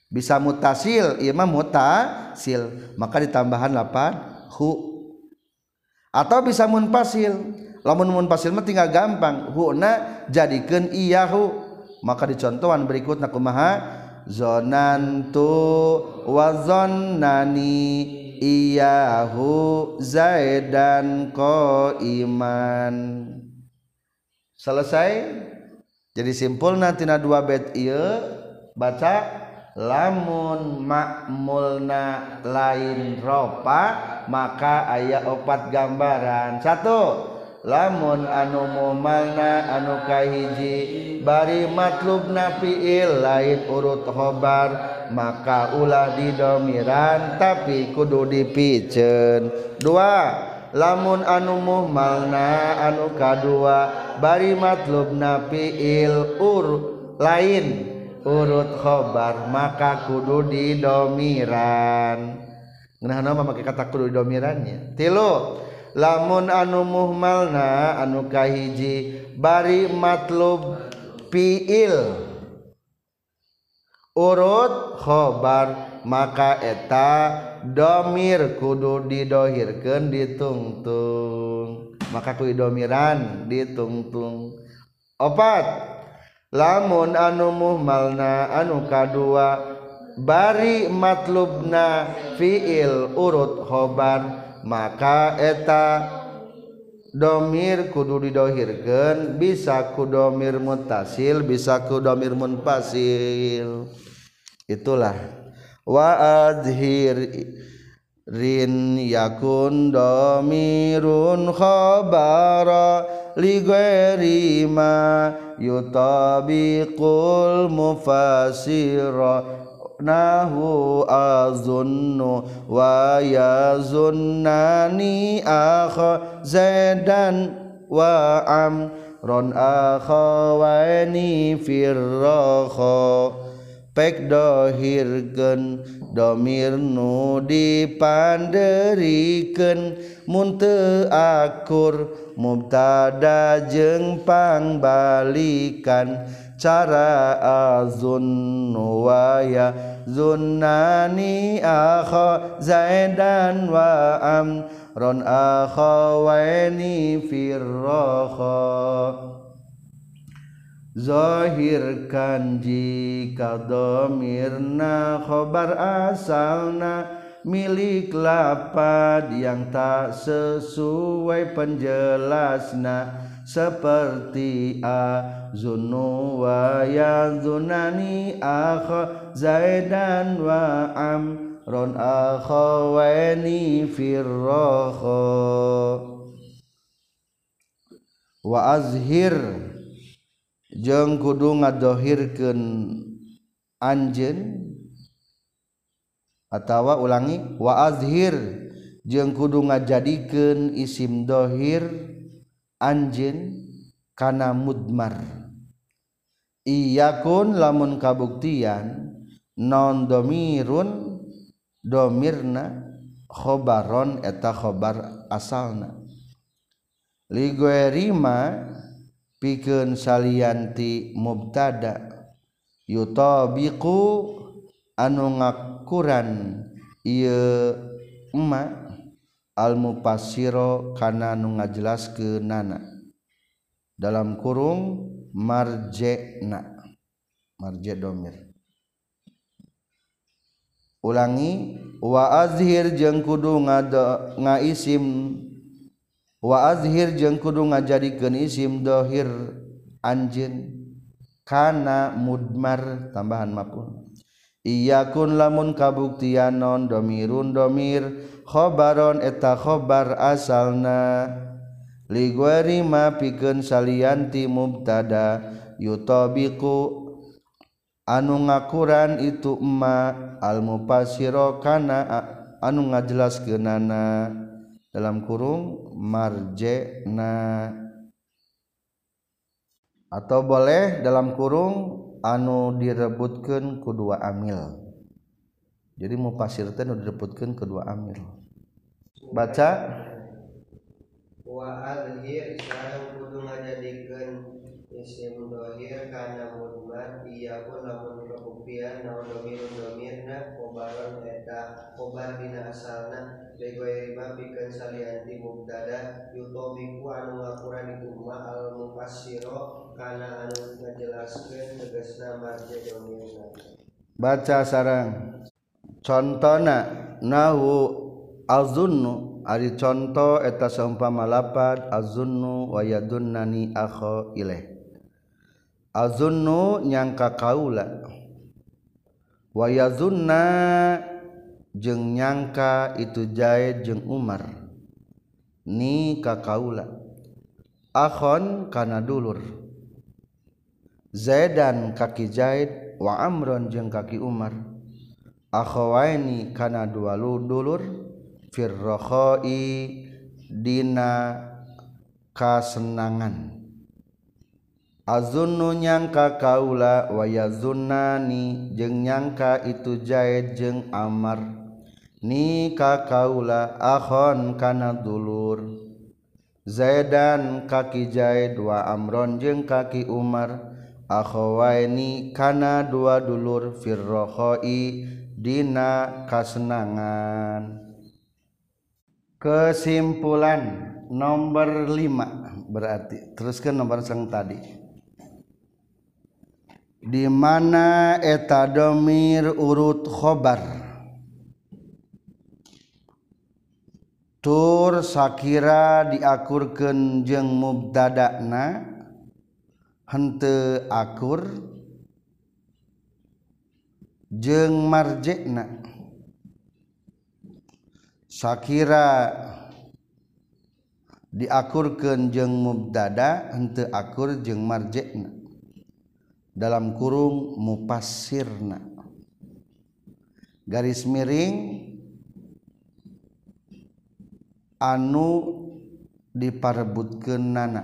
Bisa mutasil ieu mah mutasil. Maka ditambahan lapan hu. Atau bisa munfasil. Lamun munfasil mah tinggal gampang. Huna jadikeun iyahu maka dicontohan berikutna kumaha? Zonantu wa zonnani iyahu zaidan iman selesai? Jadi simpulna tina dua bait ieu baca lamun makmulna lain ropa maka ayat opat gambaran. Satu lamun anu mumalna anu kahiji bari matlub nafiil lain urut khobar maka ulah didomiran tapi kudu dipicen. Dua lamun anu mumalna anu kadua bari matlub nafiil ur lain. urut khobar maka kudu didomiran. Nah nama pakai kata kudu didomirannya tilu lamun anu muhmalna anu kahiji bari matlub fiil. Urut khobar maka eta domir kudu didohirkan ditungtung. Maka kudu domiran ditungtung. Opat lamun anu muhmalna anu kadua bari matlubna fiil urut khobar maka eta domir kudu didohirkan bisa kudomir mutasil bisa kudomir munfasil. Itulah. Wa adhir rin yakun domirun khabara li ma yutabiqul mufasira nahu azunnu wa yazunnani akha zaidan wa am ron akhawaini firraha pek dohirgen domir nu dipanderiken munte akur mubtada pang balikan. Cara azun nuwaya zunani akho zaidan wa am. Ron akhawaini firroho firroho Zohirkan jika domirna khobar asalna. Milik lapad yang tak sesuai penjelasna. Seperti a zunu wa zunani akha zaidan wa am ron akhawaini firraha wa azhir jeung kudu ngadohirkeun anjen atawa ulangi wa azhir. Jeung kudu ngajadikeun isim dohir anjeun kana mudmar. Iyakun lamun kabuktian non domirun domirna khobaron eta khobar asalna. Ligoerima pikeun salianti mubtada yutabiqu anu ngakuran ieu emma al mufassiro kana nu ngajelaskeunana. Dalam kurung marjena marje domir. Ulangi wa azhir jeung kudu ngaisim waazhir jeng kudu ngajadi isim dhohir anjin kana mudmar tambahan mapun iya kun lamun kabuktian non domirun domir khobaron eta khobar asalna. Ligueri ma pikeun salianti mubtada yutobiku anu ngakuran itu emma almupasiro kana anu ngajelaskeunana. dalam kurung marjena atau boleh dalam kurung anu direbutkan kedua amil. Jadi mau pasir teh direbutkan kedua amil. Baca. Wa alhir sareng kudu ngajadikeun isim dohir kana mudmar iya pun lamun kehupian naon domir domirna kobaron eta kobar dina asalna riba bikin salanti mubdada yutomiku anu ngakuran iku ma al mufassiro kana anu ngajelaskeun tegasna marja domirna baca sarang contona nahu azunnu ari contoh eta saumpama lapad azunnu wa yadunnani akho ilaih azunnu nyangka kaula. Wa yazunna jeung nyangka itu Zaid jeung Umar. Ni ka kaula. Akhon kana dulur. Zaidan kaki Zaid wa Amron jeung kaki Umar. Akhawaini kana dua dulur. Firrokhoi dina kasenangan. Azunnu nyangka kaula wayazunani jeung nyangka itu Zaid jeung Amar ni ka kaula akhon kana dulur. Zaidan kaki Zaid wa Amron jeung kaki Umar. Akhawaini kana dua dulur firrokhoi dina kasenangan. Kesimpulan nomor 5 berarti teruskan nomor sang tadi. Di mana eta domir urut khobar tur Shakira diakurken jeung mubdadana hente akur jeung marjekna. Shakira diakurkan jeng mubdada hente akur jeng marjekna. Dalam kurung mupasirna garis miring anu diparebutkan nana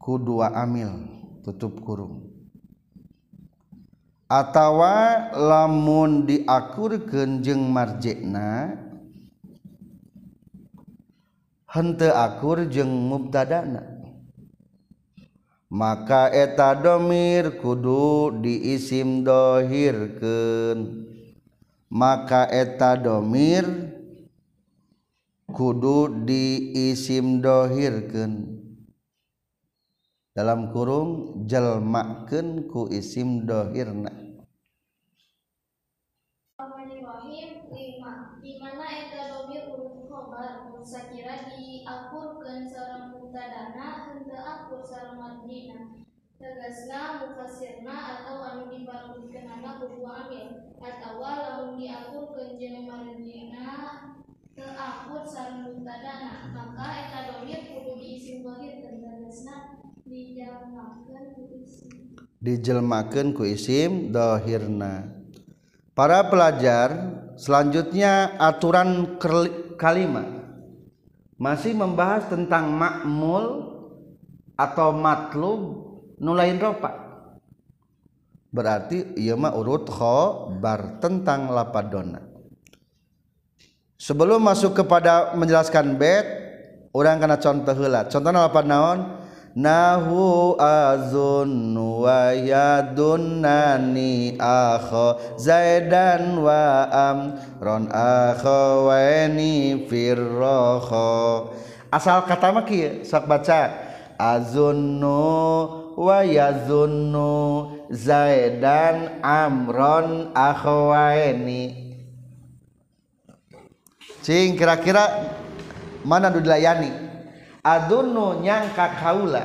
ku dua amil tutup kurung. Atawa lamun diakur jeng marjekna hente akur jeng mubtadana. Maka eta domir kudu diisim dohirken maka eta domir kudu diisim dohirken dalam kurung jelmaken ku isim dohirna. Di mana eta domir urut khobar? Sakira diakurkeun sareng mubtadana henteu akur sareng mabnina tegasna mufassirna atau anu diparutkeunana ku dua amil atawa lamun diakurkeun jeung mabnina teu akur sareng mubtadana maka eta domir kudu diisim dhahir tegasna dijalmakeun ku isim. Dijelmakeun ku isim dohirna. Para pelajar selanjutnya aturan kalimat masih membahas tentang makmul atau matlub nulain ropa. Berarti mah urut khobar tentang lapadona sebelum masuk kepada menjelaskan bed orang kena contoh heula contohna lapad naon? Nahu azun wa yadunnani akho Zaidan wa amron akho weni firroho. Asal kata mah kieu sok baca. Azunnu wa yazunnu Zaidan amron akhawaini cing kira-kira mana nu dilayani? Adunnu nyangka kaula.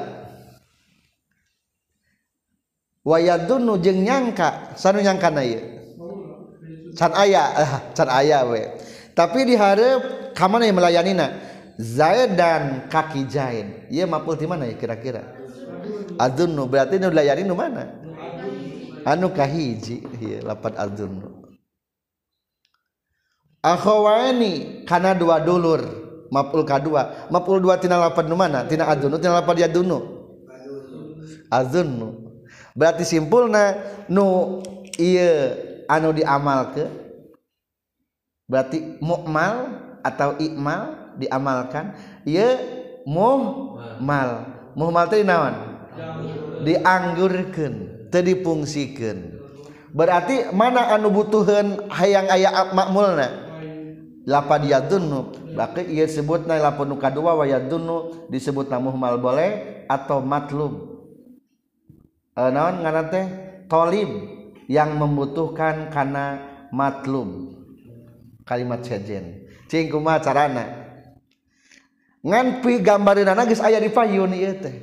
Wayadunnu jeung nyangka. Sanu nyangka na ieu? Can aya eh, can aya we. Tapi diharap ka mana yang melayanina? Zaid dan kaki Zaid ieu mapul di mana ya kira-kira? Adunnu berarti nu dilayani nu mana? Anu kahiji ieu lapat adunnu. akhawani kana dua dulur. Mapul kadua mapul dua tina lapan nu mana? Tina adunu tina lapan yadunu azunu berarti simpulna nu iya anu diamalke berarti mukmal atau ikmal diamalkan iya muhmal. Muhmal tadi naon? Dianggurkan tadi fungsikan berarti mana anu butuhan hayang ayah makmulna? lapad yadunnu maka ieu sebutna lapun nu kadua wa yadunnu disebutna muhmal boleh atau matlub. E, naon ngaran teh? Talib yang membutuhkan kana matlub. Kalimat sejen. Cing kumaha carana? Ngan pi gambareunana geus aya di payun ieu teh.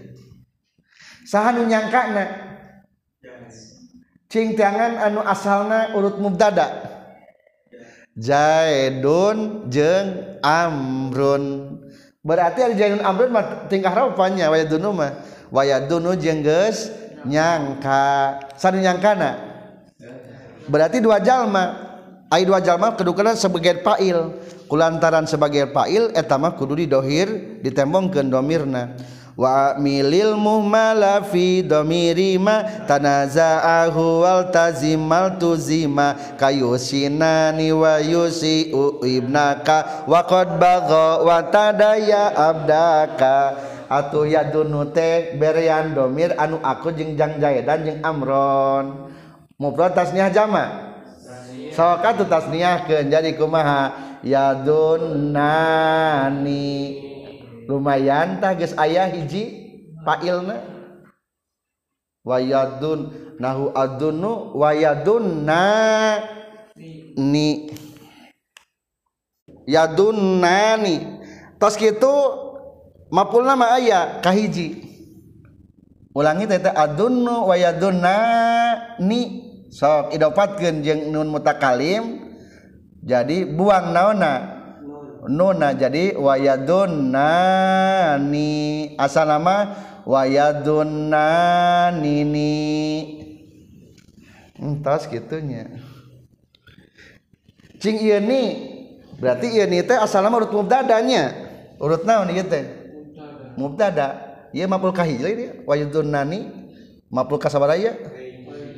Saha nu nyangkana? Cing tiangan anu asalna urut mubtada' Zaidun jeung Amrun. Berarti ada Zaidun Amrun mah tingkah rupanya wayadunu mah. Wayadunu jeung geus nyangka. Sanu nyangkana. Berarti dua jalma. Ai dua jalma kedukana sebagai fa'il. Kulantaran sebagai fa'il eta mah kudu didohir ditembongkeun domirna. wa milil muhmala fi dhamiri ma tanaza'ahu wal tazimal tuzima. Kayusinani wa yusi'u ibnaka wa qad bagha wa tadaya abdaka. Atuh yadunu teh berean domir anu aku jeung jangjaya dan jeung amron. Mufrad tasniah jama? Sok atuh tasniahkeun jadi kumaha? Yadunani lumayan tah geus aya hiji failna. Wayadun nahu adunu wayadunna ni. Yadunnani tos kitu mapulna mah aya kahiji ulangi teh adunnu wayadunna ni. Sok idopatkeun jeung nun mutakalim. Jadi buang naona nuna jadi wayadunnani asal nama wayadunnanini entas hmm, gitunya cing iya ni berarti iya ni teh asal nama urut mubdadanya urut naon iya teh? Mubdada iya mapul ka hiji dia. Wayadunnani maful ka sabaraya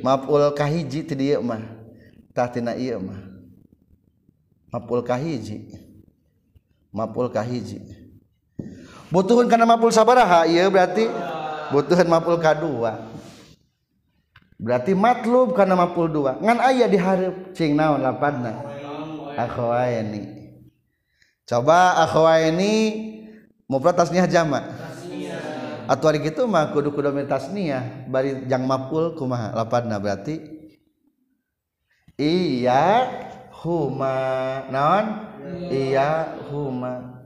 maful ka hiji ti dieu mah. Tak tina iya mah. Ma ka mapulkahhiji mapulkahhiji butuhun karena mapul sabarha iya berarti butuhan mapul K2 berarti matlub karena mapul dua. Ngan ayah diharap cing naon lapadna akhwaini coba akhwaini mufrad tasniah jamak atau hari gitu mah kudu kudu tasniah bari jang mapul kumaha? Lapadna berarti? Iya huma naon iya huma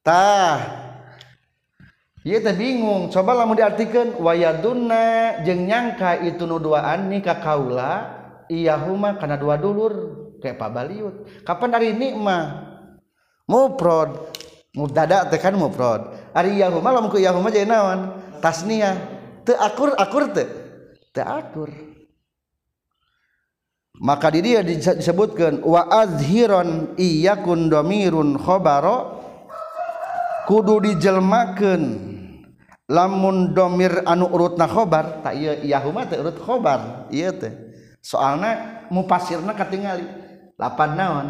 tah Iya teh bingung. Coba lamun diartikan wayadunna jeung nyangka itu nu duaan nih ka kaula iya huma kana dua dulur kayak pabaliut. Kapan hari ini mah muprod mubtada teh kan muprod. Ari iya huma lamun ku iya huma jadi naon? Tasniah. Teu akur akur teu? Teu akur. maka di dia disebutkan wa azhiron iyakun domirun khobaro kudu dijelmakan lamun domir anu urutna khobar tak iya yahuma teh urut khobar. Iya teh. Soalna mupasirna katingali. Lapan naon?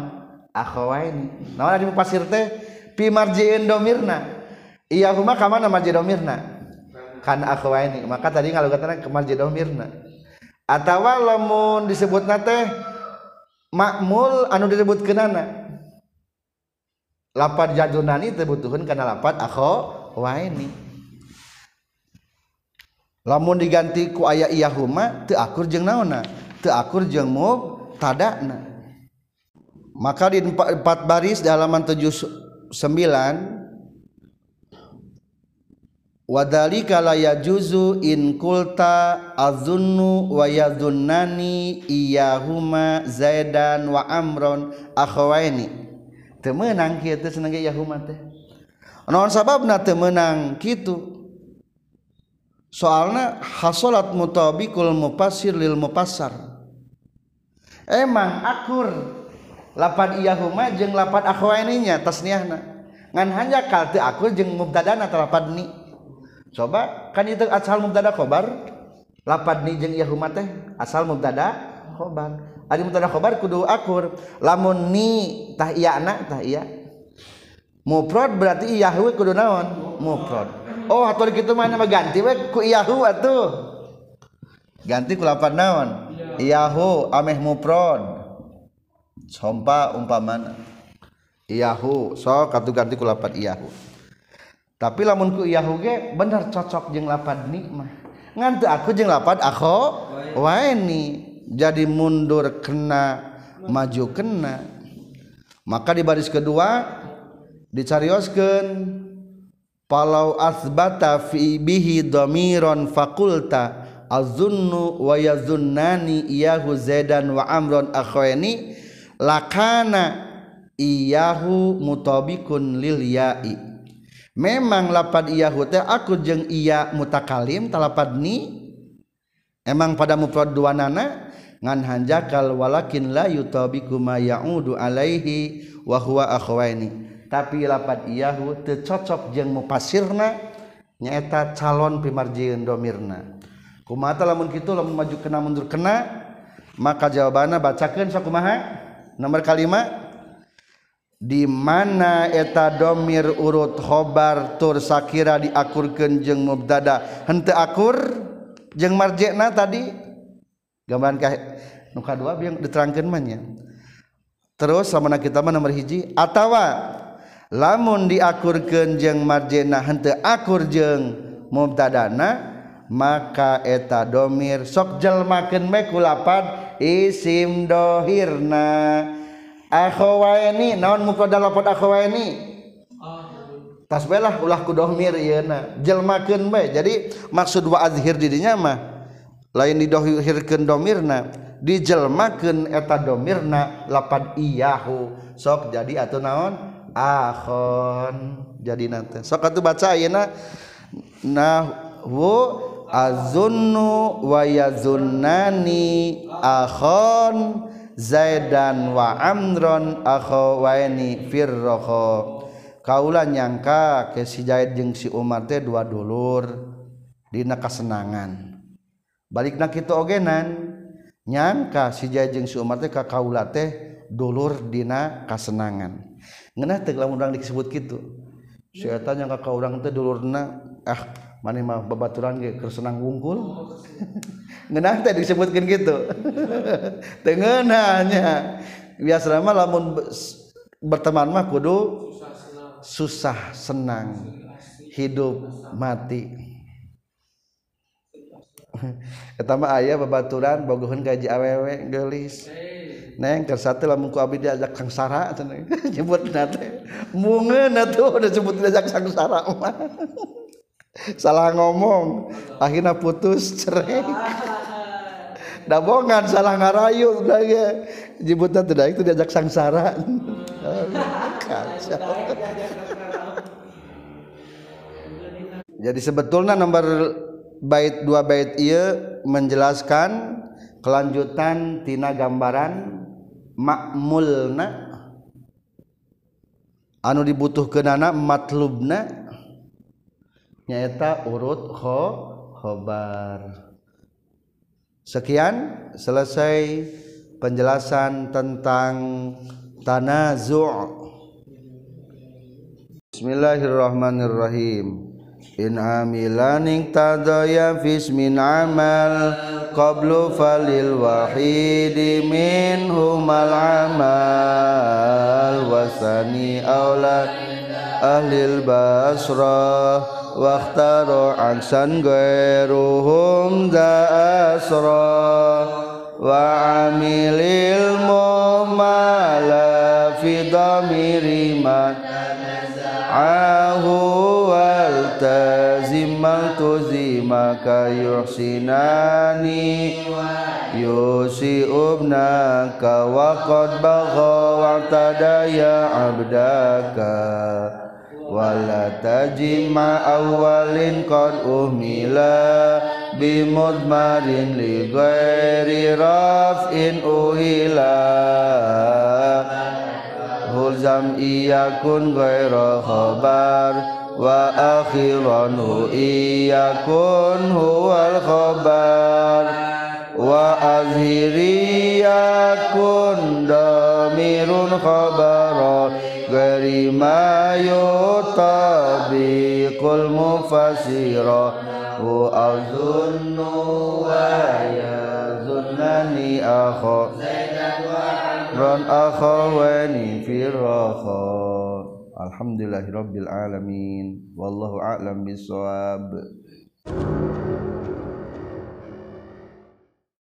Akhawaini naon ari mupasir teh? Pi marjiin domirna. Iyahuma ka mana marji domirna? Kan akhawaini maka tadi kalau ke marji domirna. atawa lamun disebut nate makmul anu disebut kenana lapar jadunani terbutuhkan karena lapat akho waini lamun diganti ku ayah iyahuma teu akur jeung naona teu akur jeung mub tadakna. Maka di empat baris di halaman 79 wadalika la yajuzu in kulta azunnu wa yazunnani iyahuma zaidan wa amron akhawaini. Teu meunang kieu teh seneng iyahuma teh. Naon sababna teu meunang kitu? Soalnya hasolat mutabikul mupasir lil mupasar emang akur. Lapan iyahuma jeung lapan akhwaininya tasniahna. Ngan hanya kal teu akur jeung mubtadana atau lapan ni coba kan itu asal mubtada khobar? Lapad ni jeung yahuma teh asal mubtada khobar. Ari mubtada khobar kudu akur. Lamun ni tah iyana tah iya. Mufrad berarti iyahu kudu naon? Mufrad oh atuh kitu mah nama ganti we ku iyahu atuh. Ganti ku lapad naon? Iyahu ameh mufrad sompa umpamana. Iyahu sok katu ganti ku lapad iyahu tapi lamun ku iyahu ge bener cocok jeung lapan nikmah. Ngantu aku jeung lapan akho waini jadi mundur kena maju kena. Maka di baris kedua dicarioskeun Palau asbata fi bihi dhamiron fakulta azunnu wa yazunnani iyahu zaidan wa amron. Akhwani lakana iyahu mutabikun lil ya'i memang lapad iyahu teh aku jeung iya mutakalim talapad ni. Emang pada mufrad dua nana ngan hanjakal walakin la yutabiku ma ya'udu alaihi wa huwa akhwaini. Tapi lapad iyahu teu cocok jeung mupasirna nyaeta calon pimarjieun domirna kumaha lamun kitu lamun maju kena mundur kena maka jawabanna bacakeun sakumaha? Nomor kalimat di mana eta domir urut khobar tur sakira diakurkan jeng mubtada? Hente akur? Jeng marjekna tadi? Gambaran kah nuka dua yang diterangkan manya terus sama kita mah nomor hiji atawa lamun diakurkan jeng marjekna hente akur jeng mubtadana maka eta domir sok jelmakan mekulapad isim dohirna. akhawaini naon mukoda lapat akhwaini tasbelah ulah ku dohmir yeuna jelmakeun bae. Jadi maksud wa azhir dirinya mah lain didohirkeun domirna dijelmakeun eta domirna lapad iyahu. Sok jadi atuh naon? Akhon. Jadi nanti sok atuh baca ayeuna nahwu azunnu wa yazunnani akhon. Zaidan wa Amron akhawaini firroho Kaula nyangka ke si Zaid jeung si Umar teh dua dulur dina kasenangan. Balikna kitu ogenan nyangka si Zaid jeung si Umar teh ka kaula teh dulur dina kasenangan. Ngeunah teh lamun urang disebut kitu. Si eta nyangka ka urang teh dulurna ah maneh mah babaturan ge keur senang wungkul. [laughs] ngeunah teh disebutkeun kitu [laughs] teu ngeunah nya biasa mah lamun berteman mah kudu susah senang hidup mati [laughs] Etama ayah babaturan bogohun gaji awewe gelis. Neng kersatu lah muka abdi diajak sangsara [laughs] nyebut nate. Mungeun atuh udah sebut diajak sangsara mah. Salah ngomong, akhirnya putus cerai. dabongan salah ngarayu dage jibutna teh daek diajak sangsara. [laughs] Jadi sebetulnya nomor bait dua bait iya menjelaskan kelanjutan tina gambaran makmulna. Anu dibutuhkan anak matlubna. Nyaeta urut ho khobar sekian selesai penjelasan tentang tanazu' Bismillahirrahmanirrahim. In amilaning tadaya fis min amal qablu falil wahidi min humal amal wasani aula ahlil basra Waktu angsan gairuhum da asra wa amilil mumala fi dhamiri ma ahu wal tazimal tuzima ka yuhsinani yusi bagha wa tadaya abdaka. Wala tajima awalin qad uhmila bimudmarin li ghairi raf'in uhila hulzam iyakun ghaira khabar wa akhiranhu iyakun huwal khabar wa azhiri yakun damirun khabara غير ما يطابق المفسر وأظن ويظنني أخا رن أخواني في الرخاء. الحمد لله رب العالمين. والله أعلم بالصواب.